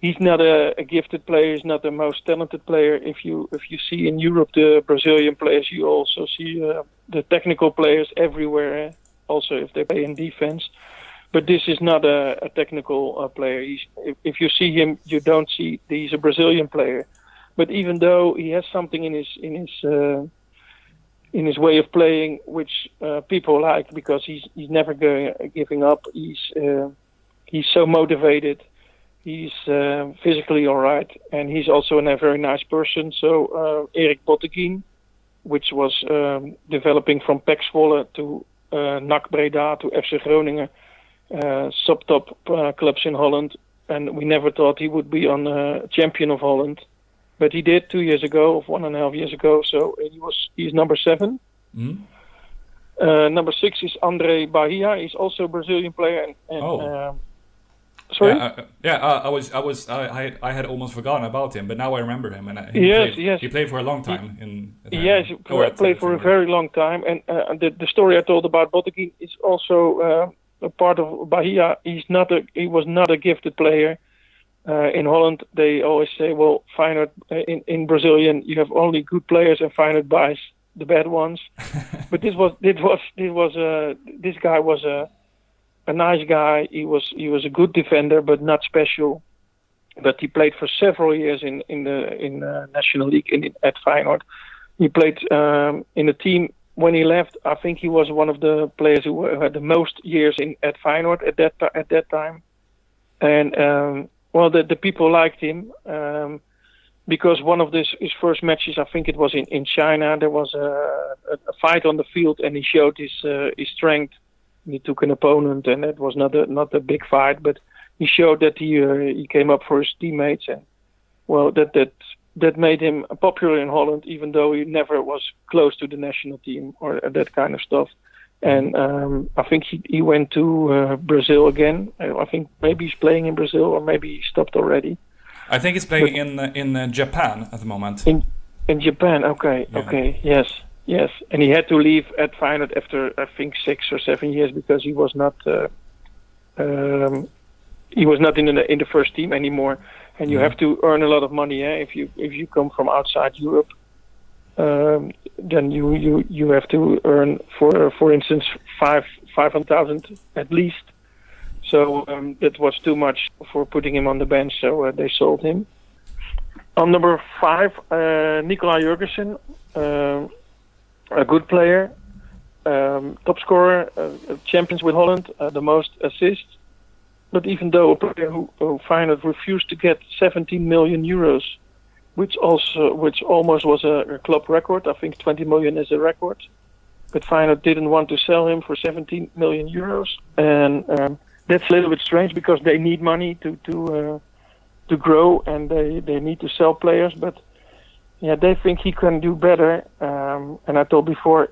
Speaker 3: He's not a, a, gifted player. He's not the most talented player. If you if you see in Europe the Brazilian players, you also see uh, the technical players everywhere. Eh? Also, if they play in defense, but this is not a, a technical uh, player. He's, if, if you see him, you don't see he's a Brazilian player. But even though he has something in his in his uh, in his way of playing, which uh, people like because he's he's never going giving up. He's uh, he's so motivated. He's uh, physically all right, and he's also a very nice person. So uh, Eric Botteghin, which was um, developing from PEC Zwolle to uh, NAC Breda to FC Groningen, uh, sub-top uh, clubs in Holland, and we never thought he would be on champion of Holland but he did two years ago, or one and a half years ago. So he was he's number 7
Speaker 1: mm
Speaker 3: Uh, number six is Andre Bahia. He's also a Brazilian player. And, and
Speaker 1: Oh.
Speaker 3: um, sorry.
Speaker 1: Yeah, uh, yeah. Uh, I was, I was, I, I, I had almost forgotten about him, but now I remember him, and uh, he
Speaker 3: Yes,
Speaker 1: played,
Speaker 3: yes.
Speaker 1: he played for a long time in. uh,
Speaker 3: Yes, he
Speaker 1: or
Speaker 3: pla-
Speaker 1: at, uh,
Speaker 3: played for a very long time, and uh, the the story I told about Botteghin is also uh, a part of Bahia. He's not a he was not a gifted player. Uh, in Holland, they always say, "Well, Feyenoord uh, in in Brazilian, you have only good players, and Feyenoord buys the bad ones." but this was this was this was uh, this guy was a a nice guy. He was he was a good defender, but not special. But he played for several years in in the in uh, National League in, at Feyenoord. He played um, in a team when he left. I think he was one of the players who were- had the most years in at Feyenoord at that at that time. And um, well, the the people liked him um, because one of his his first matches, I think it was in in China. There was a, a, a fight on the field, and he showed his uh, his strength. He took an opponent, and it was not a not a big fight, but he showed that he uh, he came up for his teammates, and well, that that that made him popular in Holland, even though he never was close to the national team or that kind of stuff. And um, I think he he went to uh, Brazil again. I think maybe he's playing in Brazil, or maybe he stopped already.
Speaker 1: I think he's playing in uh, in uh, Japan at the moment.
Speaker 3: In in Japan, okay,
Speaker 1: Yeah.
Speaker 3: okay, yes, yes. And he had to leave at Feyenoord after I think six or seven years because he was not uh, um, he was not in the in the first team anymore. And you
Speaker 1: Yeah.
Speaker 3: have to earn a lot of money eh? if you if you come from outside Europe. Um, then you, you you have to earn for for instance five five hundred thousand at least. So um, that was too much for putting him on the bench. So uh, they sold him. On number five, uh, Nicolai Jørgensen, uh, a good player, um, top scorer, uh, champions with Holland, uh, the most assists. But even though a player who, who Feyenoord refused to get 17 million euros, which also which almost was a, club record, I think 20 million is a record. But Feyenoord didn't want to sell him for 17 million euros, and um, that's a little bit strange because they need money to to uh, to grow and they they need to sell players. But yeah, they think he can do better. Um, and I told before,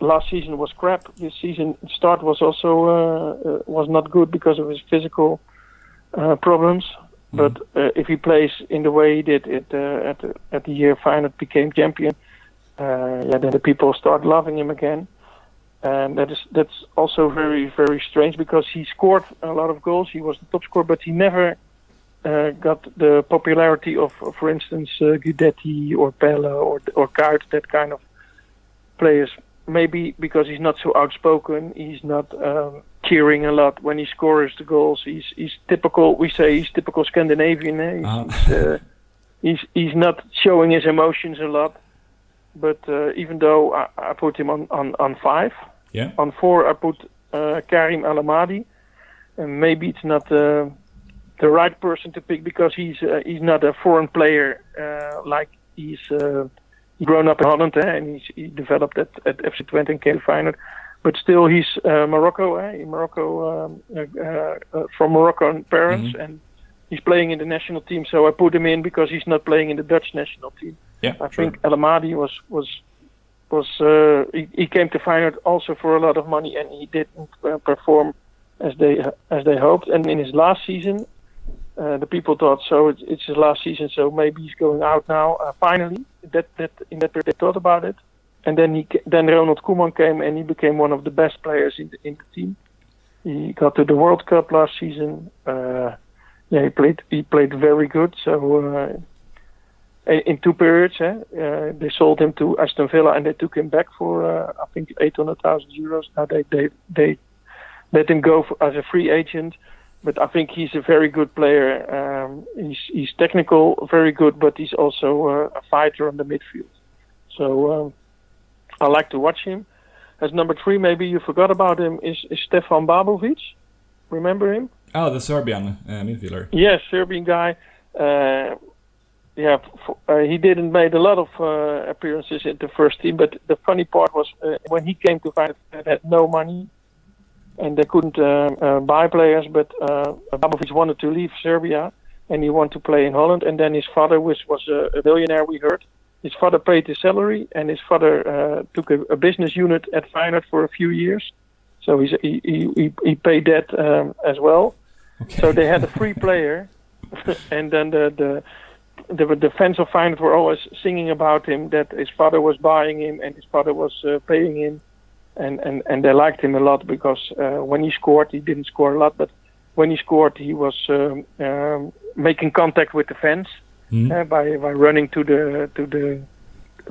Speaker 3: last season was crap. This season start was also uh, uh, was not good because of his physical uh, problems. But uh, if he plays in the way he did it uh, at the, at the year Feyenoord became champion, uh, yeah, then the people start loving him again. And that is that's also very very strange because he scored a lot of goals. He was the top scorer, but he never uh, got the popularity of, for instance, uh, or Pelle or or that kind of players. Maybe because he's not so outspoken, he's not um, cheering a lot when he scores the goals. He's he's typical. We say he's typical Scandinavian. Eh? He's,
Speaker 1: Uh-huh.
Speaker 3: he's, uh, he's he's not showing his emotions a lot. But uh, even though I, I put him on, on, on five,
Speaker 1: Yeah.
Speaker 3: on four I put uh, Karim El Ahmadi, and maybe it's not uh, the right person to pick because he's uh, he's not a foreign player uh, like he's uh, grown up in Holland eh, and he's he developed at, at FC Twente and came Feyenoord. But still, he's uh, Morocco, eh? Morocco um, uh, uh, uh, from Moroccan parents, and he's playing in the national team. So I put him in because he's not playing in the Dutch national team.
Speaker 1: Yeah.
Speaker 3: I
Speaker 1: sure.
Speaker 3: think El Ahmadi was was was uh, he, he came to Feyenoord also for a lot of money, and he didn't uh, perform as they as they hoped. And in his last season, uh, the people thought so. It's, it's his last season, so maybe he's going out now. Uh, finally, that that in that period they thought about it, and then he then Ronald Koeman came, and he became one of the best players in the in the team. He got to the World Cup last season. Uh, yeah, he played he played very good. So. Uh, in two periods. Eh? Uh, they sold him to Aston Villa and they took him back for uh, I think 800,000 euros. Now they they they let him go for, as a free agent, but I think he's a very good player. Um, he's he's technical, very good, but he's also uh, a fighter on the midfield. So um, I like to watch him. As number three, maybe you forgot about him, is, is Stefan Babovic. Remember him?
Speaker 1: Oh, the Serbian uh, midfielder.
Speaker 3: Yes, Serbian guy. Uh, yeah, f- uh, he didn't made a lot of uh, appearances in the first team, but the funny part was uh, when he came to find they had no money and they couldn't uh, uh, buy players. But uh, Babovic wanted to leave Serbia and he wanted to play in Holland. And then his father was was a, a billionaire, we heard, his father paid his salary, and his father uh, took a, a, business unit at Feyenoord for a few years. So he's, he, he, he paid that um, as well. Okay. So they had a free player, and then the, the the the fans of Feyenoord were always singing about him that his father was buying him and his father was uh, paying him, and, and and they liked him a lot because uh, when he scored, he didn't score a lot, but when he scored, he was um, um, making contact with the fans mm. uh, by by running to the to the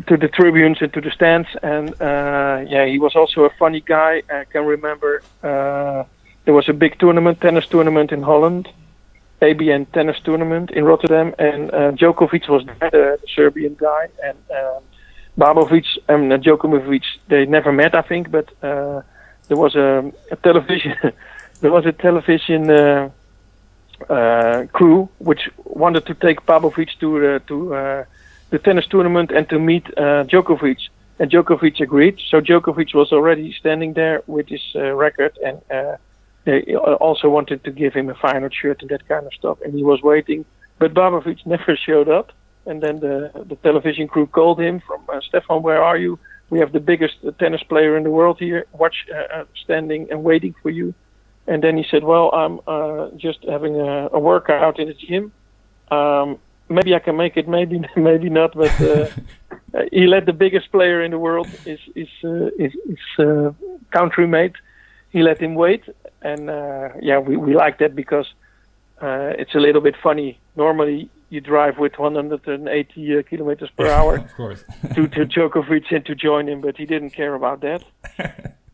Speaker 3: to the tribunes and to the stands, and uh, yeah, he was also a funny guy. I can remember uh, there was a big tournament, tennis tournament in Holland ABN tennis tournament in Rotterdam, and uh, Djokovic was the, the Serbian guy, and um, Babovic and uh, Djokovic they never met, I think, but uh, there was a, a television there was a television uh, crew which wanted to take Babovic to uh, to uh, the tennis tournament and to meet uh, Djokovic, and Djokovic agreed. So Djokovic was already standing there with his uh, record and. Uh, they also wanted to give him a final shirt and that kind of stuff, and he was waiting. But Babovic never showed up, and then the the television crew called him from Stefan, where are you? We have the biggest tennis player in the world here, watch standing and waiting for you. And then he said, "Well, I'm uh, just having a, a workout in the gym. Um, maybe I can make it, maybe maybe not." But uh, he let the biggest player in the world, his his uh, his, his uh, country mate, he let him wait, and uh, yeah, we we like that because uh, it's a little bit funny. Normally, you drive with 180 uh, kilometers per hour of course. to to Djokovic and to join him, but he didn't care about that.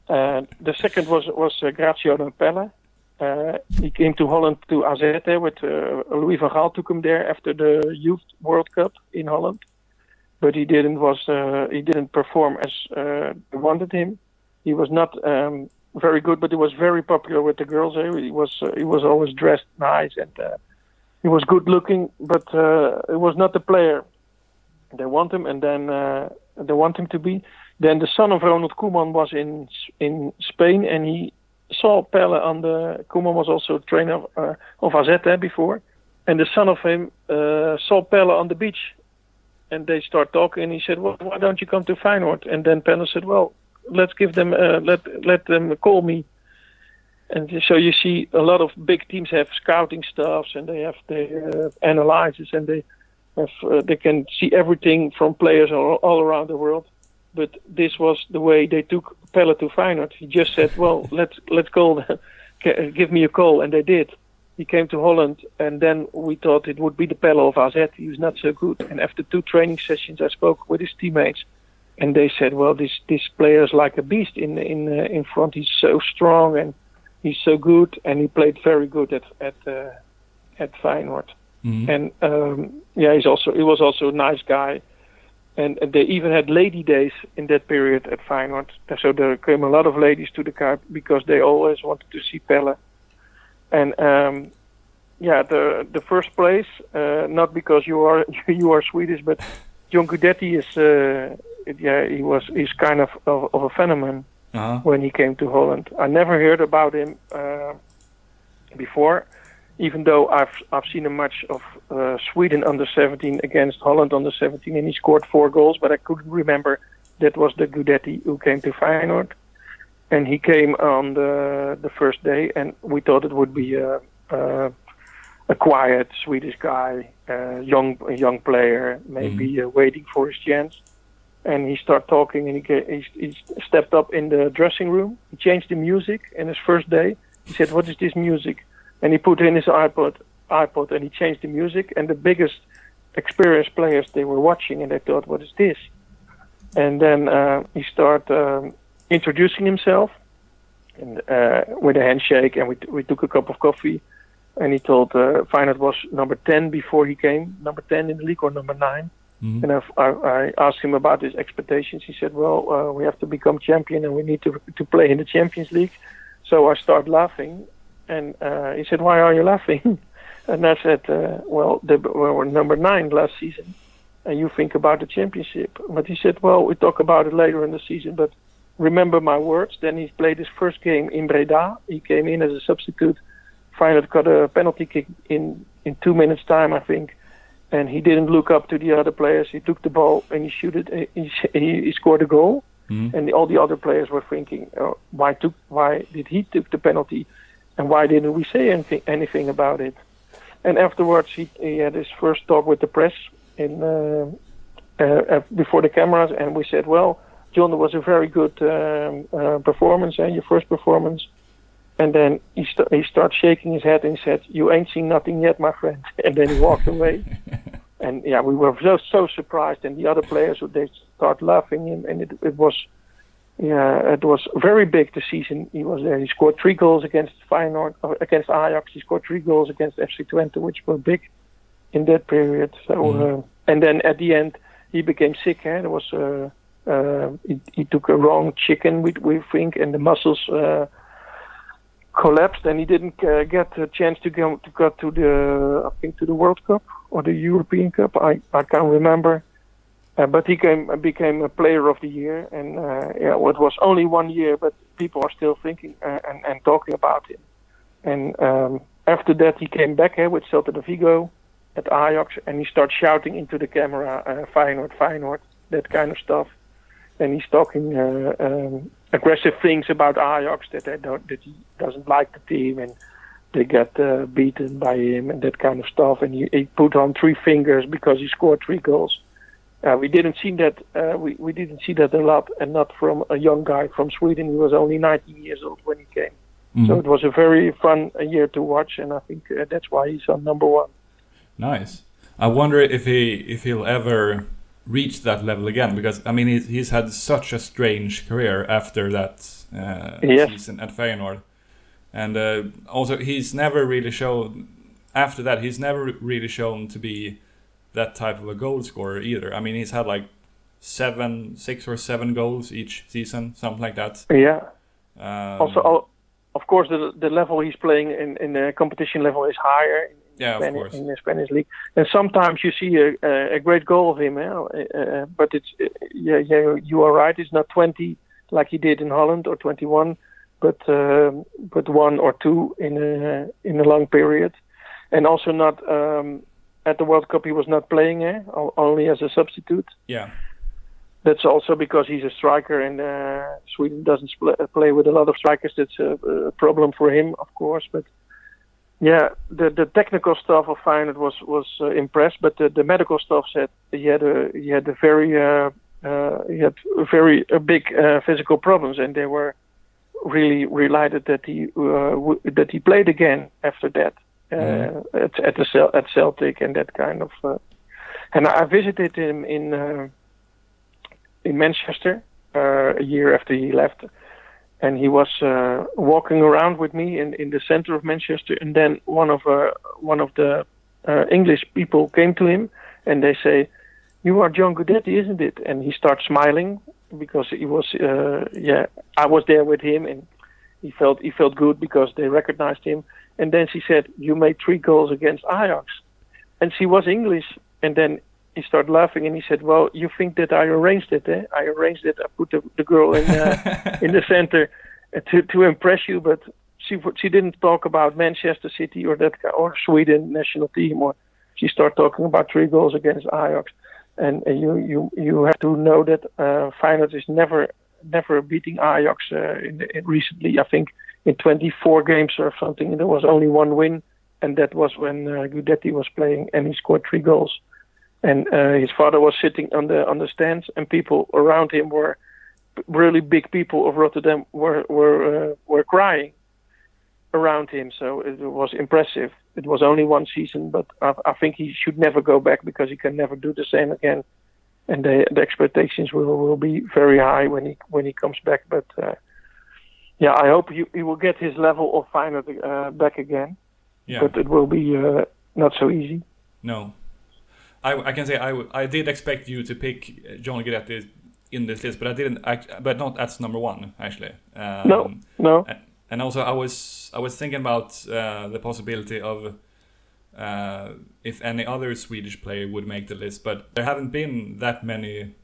Speaker 3: Uh, the second was was uh, Graziano Pelle. Uh, he came to Holland to AZ with Louis van Gaal took him there after the Youth World Cup in Holland, but he didn't was he didn't perform as they wanted him. He was not um, very good, but he was very popular with the girls. Eh? He was he was always dressed nice and he was good looking, but uh, it was not the player they want him, and then uh, they want him to be. Then the son of Ronald Koeman was in in Spain, and he saw Pelle on the. Koeman was also a trainer uh, of AZ eh, before, and the son of him uh, saw Pelle on the beach, and they start talking. And he said, "Well, why don't you come to Feyenoord?" And then Pelle said, "Well, let's give them uh, let let them call me and so you see a lot of big teams have scouting staffs and they have their uh, analysis and they have they can see everything from players all, all, around the world but this was the way they took Pelle to Feyenoord he just said well let's let's call give me a call and they did he came to Holland and then we thought it would be the Pelle of AZ he was not so good and after two training sessions I spoke with his teammates and they said, well, this this player is like a beast in in uh, in front. He's so strong and he's so good, and he played very good at at uh, at Feyenoord. Mm-hmm. And um, yeah, he's also he was also a nice guy. And, and they even had lady days in that period at Feyenoord. So there came a lot of ladies to the car because they always wanted to see Pelle. And um, yeah, the the first place, uh, not because you are you are Swedish, but John Guidetti is uh, yeah, he was he's kind of of, of a phenomenon uh-huh. when he came to Holland. I never heard about him uh, before, even though I've I've seen a match of uh, Sweden under 17 against Holland under 17, and he scored four goals. But I couldn't remember that was the Guidetti who came to Feyenoord, and he came on the the first day, and we thought it would be a. a a quiet Swedish guy, uh, young young player, maybe mm-hmm. uh, waiting for his chance and he started talking and he, he, he stepped up in the dressing room he changed the music in his first day he said what is this music and he put in his ipod ipod and he changed the music and the biggest experienced players they were watching and they thought what is this and then uh, he started um, introducing himself and uh, with a handshake and we, we took a cup of coffee and he told uh, Feyenoord was number 10 before he came number 10 in the league or number 9 Mm-hmm. And I, I, asked him about his expectations. He said, "Well, uh, we have to become champion, and we need to to play in the Champions League." So I started laughing, and uh, he said, "Why are you laughing?" and I said, uh, "Well, they were number nine last season, and you think about the championship." But he said, "Well, we talk about it later in the season, but." Remember my words. Then he played his first game in Breda. He came in as a substitute. Feyenoord got a penalty kick in in two minutes time, I think and he didn't look up to the other players. He took the ball and he shoot it. He, he, scored a goal,
Speaker 1: Mhm.
Speaker 3: and all the other players were thinking, oh, "Why took? Why did he took the penalty, and why didn't we say anything anything about it?" And afterwards, he, he had his first talk with the press in uh, uh, uh, before the cameras, and we said, "Well, John, it was a very good um, uh, performance, and your first performance." And then he st- he started shaking his head and said, "You ain't seen nothing yet, my friend." And then he walked away. and yeah, we were so so surprised, and the other players they start laughing, and, and it, it was yeah, it was very big the season he was there. He scored three goals against Feyenoord, against Ajax. He scored three goals against FC Twente, which were big in that period. So
Speaker 1: Mhm.
Speaker 3: uh, and then at the end he became sick. Eh? There was uh, uh, he, he took a wrong chicken, we we think, and the muscles. Uh, collapsed and he didn't uh, get a chance to go to go to the I think to the World Cup or the European Cup. I I can't remember. Uh, but he came became a player of the year, and uh, yeah, well, it was only one year, but people are still thinking uh, and and talking about him. And um, after that, he came back here with Celta de Vigo at Ajax, and he started shouting into the camera, uh, "Feyenoord, Feyenoord," that kind of stuff. And he's talking uh, um, aggressive things about Ajax that they don't, that he doesn't like the team, and they got uh, beaten by him and that kind of stuff. And he, he put on three fingers because he scored three goals. Uh, we didn't see that. Uh, we we didn't see that a lot, and not from a young guy from Sweden. He was only 19 years old when he came. So
Speaker 1: Mhm.
Speaker 3: it was a very fun uh, year to watch, and I think uh, that's why he's on number one.
Speaker 1: Nice. I wonder if he if he'll ever reach that level again because I mean he's, he's had such a strange career after that uh,
Speaker 3: Yes.
Speaker 1: season at Feyenoord, and uh, also he's never really shown after that he's never really shown to be that type of a goal scorer either. I mean he's had like seven, six or seven goals each season, something like that.
Speaker 3: Yeah.
Speaker 1: Um,
Speaker 3: Also, of course, the the level he's playing in in the competition level is higher. In,
Speaker 1: Yeah, of
Speaker 3: Spanish,
Speaker 1: course.
Speaker 3: in the Spanish league, and sometimes you see a, a, great goal of him, eh? uh, but it's uh, yeah, yeah, you are right. It's not 20 like he did in Holland or 21, but um, but one or two in a in a long period, and also not um, at the World Cup he was not playing, eh? Only as a substitute.
Speaker 1: yeah,
Speaker 3: That's also because he's a striker, and uh, Sweden doesn't spl- play with a lot of strikers. That's a, a problem for him, of course. But yeah, the the technical stuff of Feyenoord was was uh, impressed, but the, the medical stuff said he had a he had a very uh, uh, he had very uh, big uh, physical problems, and they were really relighted that he uh, w- that he played again after that uh,
Speaker 1: Mhm.
Speaker 3: at at the at Celtic and that kind of. Uh, and I visited him in. Uh, in Manchester uh, a year after he left, and he was uh, walking around with me in, in the center of Manchester. And then one of uh, one of the uh, English people came to him, and they say, "You are John Guidetti, isn't it?" And he starts smiling because he was uh, yeah I was there with him, and he felt he felt good because they recognized him. And then she said, "You made three goals against Ajax," and she was English. And then he started laughing and he said, "Well, you think that I arranged it? Eh? I arranged it. I put the, the girl in uh, in the center uh, to to impress you, but she she didn't talk about Manchester City or that or Sweden national team, or she started talking about three goals against Ajax. And uh, you you you have to know that uh, Feyenoord is never never beating Ajax uh, in, in recently. I think in 24 games or something, there was only one win, and that was when uh, Guidetti was playing, and he scored three goals and uh, his father was sitting on the on the stands, and people around him were really big people of Rotterdam were were uh, were crying around him. So it was impressive. It was only one season, but I, I think he should never go back because he can never do the same again. And the, the expectations will, will be very high when he when he comes back. But uh, yeah, I hope he, he will get his level of Feyenoord uh, back again.
Speaker 1: yeah.
Speaker 3: But it will be uh, not so easy.
Speaker 1: No. I, I can say I, w- I did expect you to pick uh, John Guidetti in this list, but I didn't. Act, but not as number one actually. Um,
Speaker 3: No, no.
Speaker 1: And also, I was I was thinking about uh, the possibility of uh, if any other Swedish player would make the list, but there haven't been that many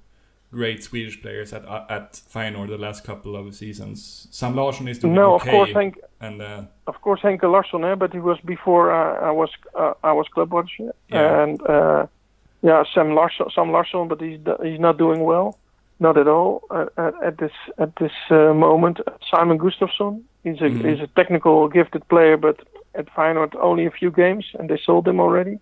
Speaker 1: great Swedish players at at Feyenoord the last couple of seasons. Sam Larsson is doing
Speaker 3: No,
Speaker 1: okay.
Speaker 3: of course, Henk,
Speaker 1: and uh,
Speaker 3: of course, Henke Larsson, eh, but he was before uh, I was uh, I was club watcher,
Speaker 1: Yeah.
Speaker 3: and uh, yeah, Sam Larsson, Sam Larsson, but he's he's not doing well, not at all uh, at, at this at this uh, moment. Simon Gustafsson, he's a
Speaker 1: Mhm.
Speaker 3: he's a technical gifted player, but at Feyenoord only a few games, and they sold him already.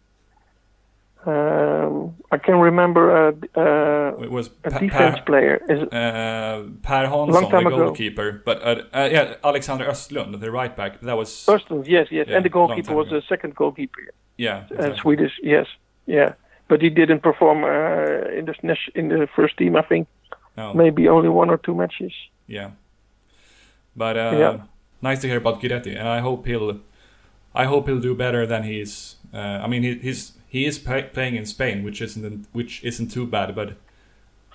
Speaker 3: Um, I can remember uh, uh,
Speaker 1: it was
Speaker 3: a defense
Speaker 1: Per,
Speaker 3: player. Is
Speaker 1: uh, per Hansson, the
Speaker 3: time ago.
Speaker 1: goalkeeper, but uh, uh, yeah, Alexander Östlund, the right back. That was
Speaker 3: Östlund, yes, yes,
Speaker 1: Yeah,
Speaker 3: and the goalkeeper was the second goalkeeper.
Speaker 1: yeah,
Speaker 3: uh,
Speaker 1: exactly.
Speaker 3: Swedish, yes, yeah. But he didn't perform uh, in the in the first team. I think
Speaker 1: No.
Speaker 3: maybe only one or two matches.
Speaker 1: Yeah. But uh,
Speaker 3: Yeah.
Speaker 1: nice to hear about Guidetti, and I hope he'll, I hope he'll do better than he's. Uh, I mean, he, he's he is play, playing in Spain, which isn't which isn't too bad, but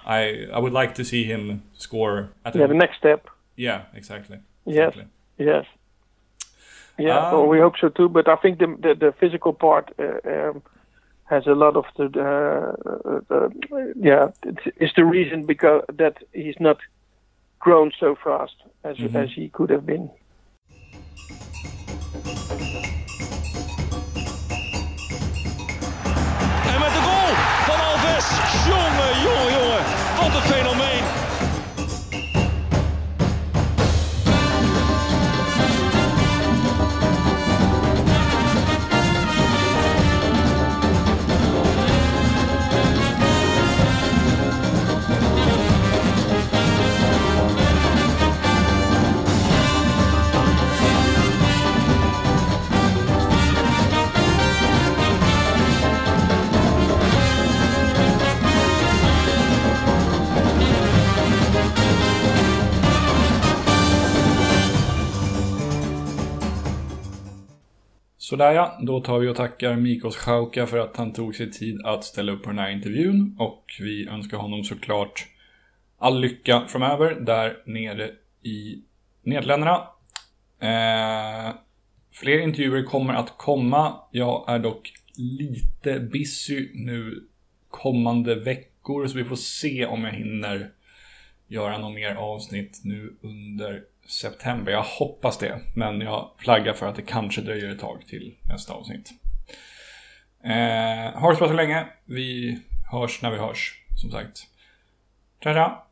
Speaker 1: I I would like to see him score at
Speaker 3: Yeah, the next step.
Speaker 1: yeah exactly.
Speaker 3: Yes.
Speaker 1: exactly.
Speaker 3: Yes. Yeah,
Speaker 1: Ah.
Speaker 3: well, we hope so too. But I think the the, the physical part uh, um, has a lot of the uh, uh, yeah. It's, the reason because that he's not grown so fast as
Speaker 1: Mhm.
Speaker 3: as he could have been.
Speaker 2: Wat een
Speaker 1: Sådär ja, då tar vi och tackar Mikos Schauka för att han tog sig tid att ställa upp på den här intervjun och vi önskar honom såklart all lycka framöver där nere i Nederländerna. Eh, fler intervjuer kommer att komma. Jag är dock lite busy nu kommande veckor så vi får se om jag hinner göra något mer avsnitt nu under september. Jag hoppas det, men jag flaggar för att det kanske dröjer ett tag till nästa avsnitt. Eh, ha det så bra så länge. Vi hörs när vi hörs, som sagt. Tja, tja!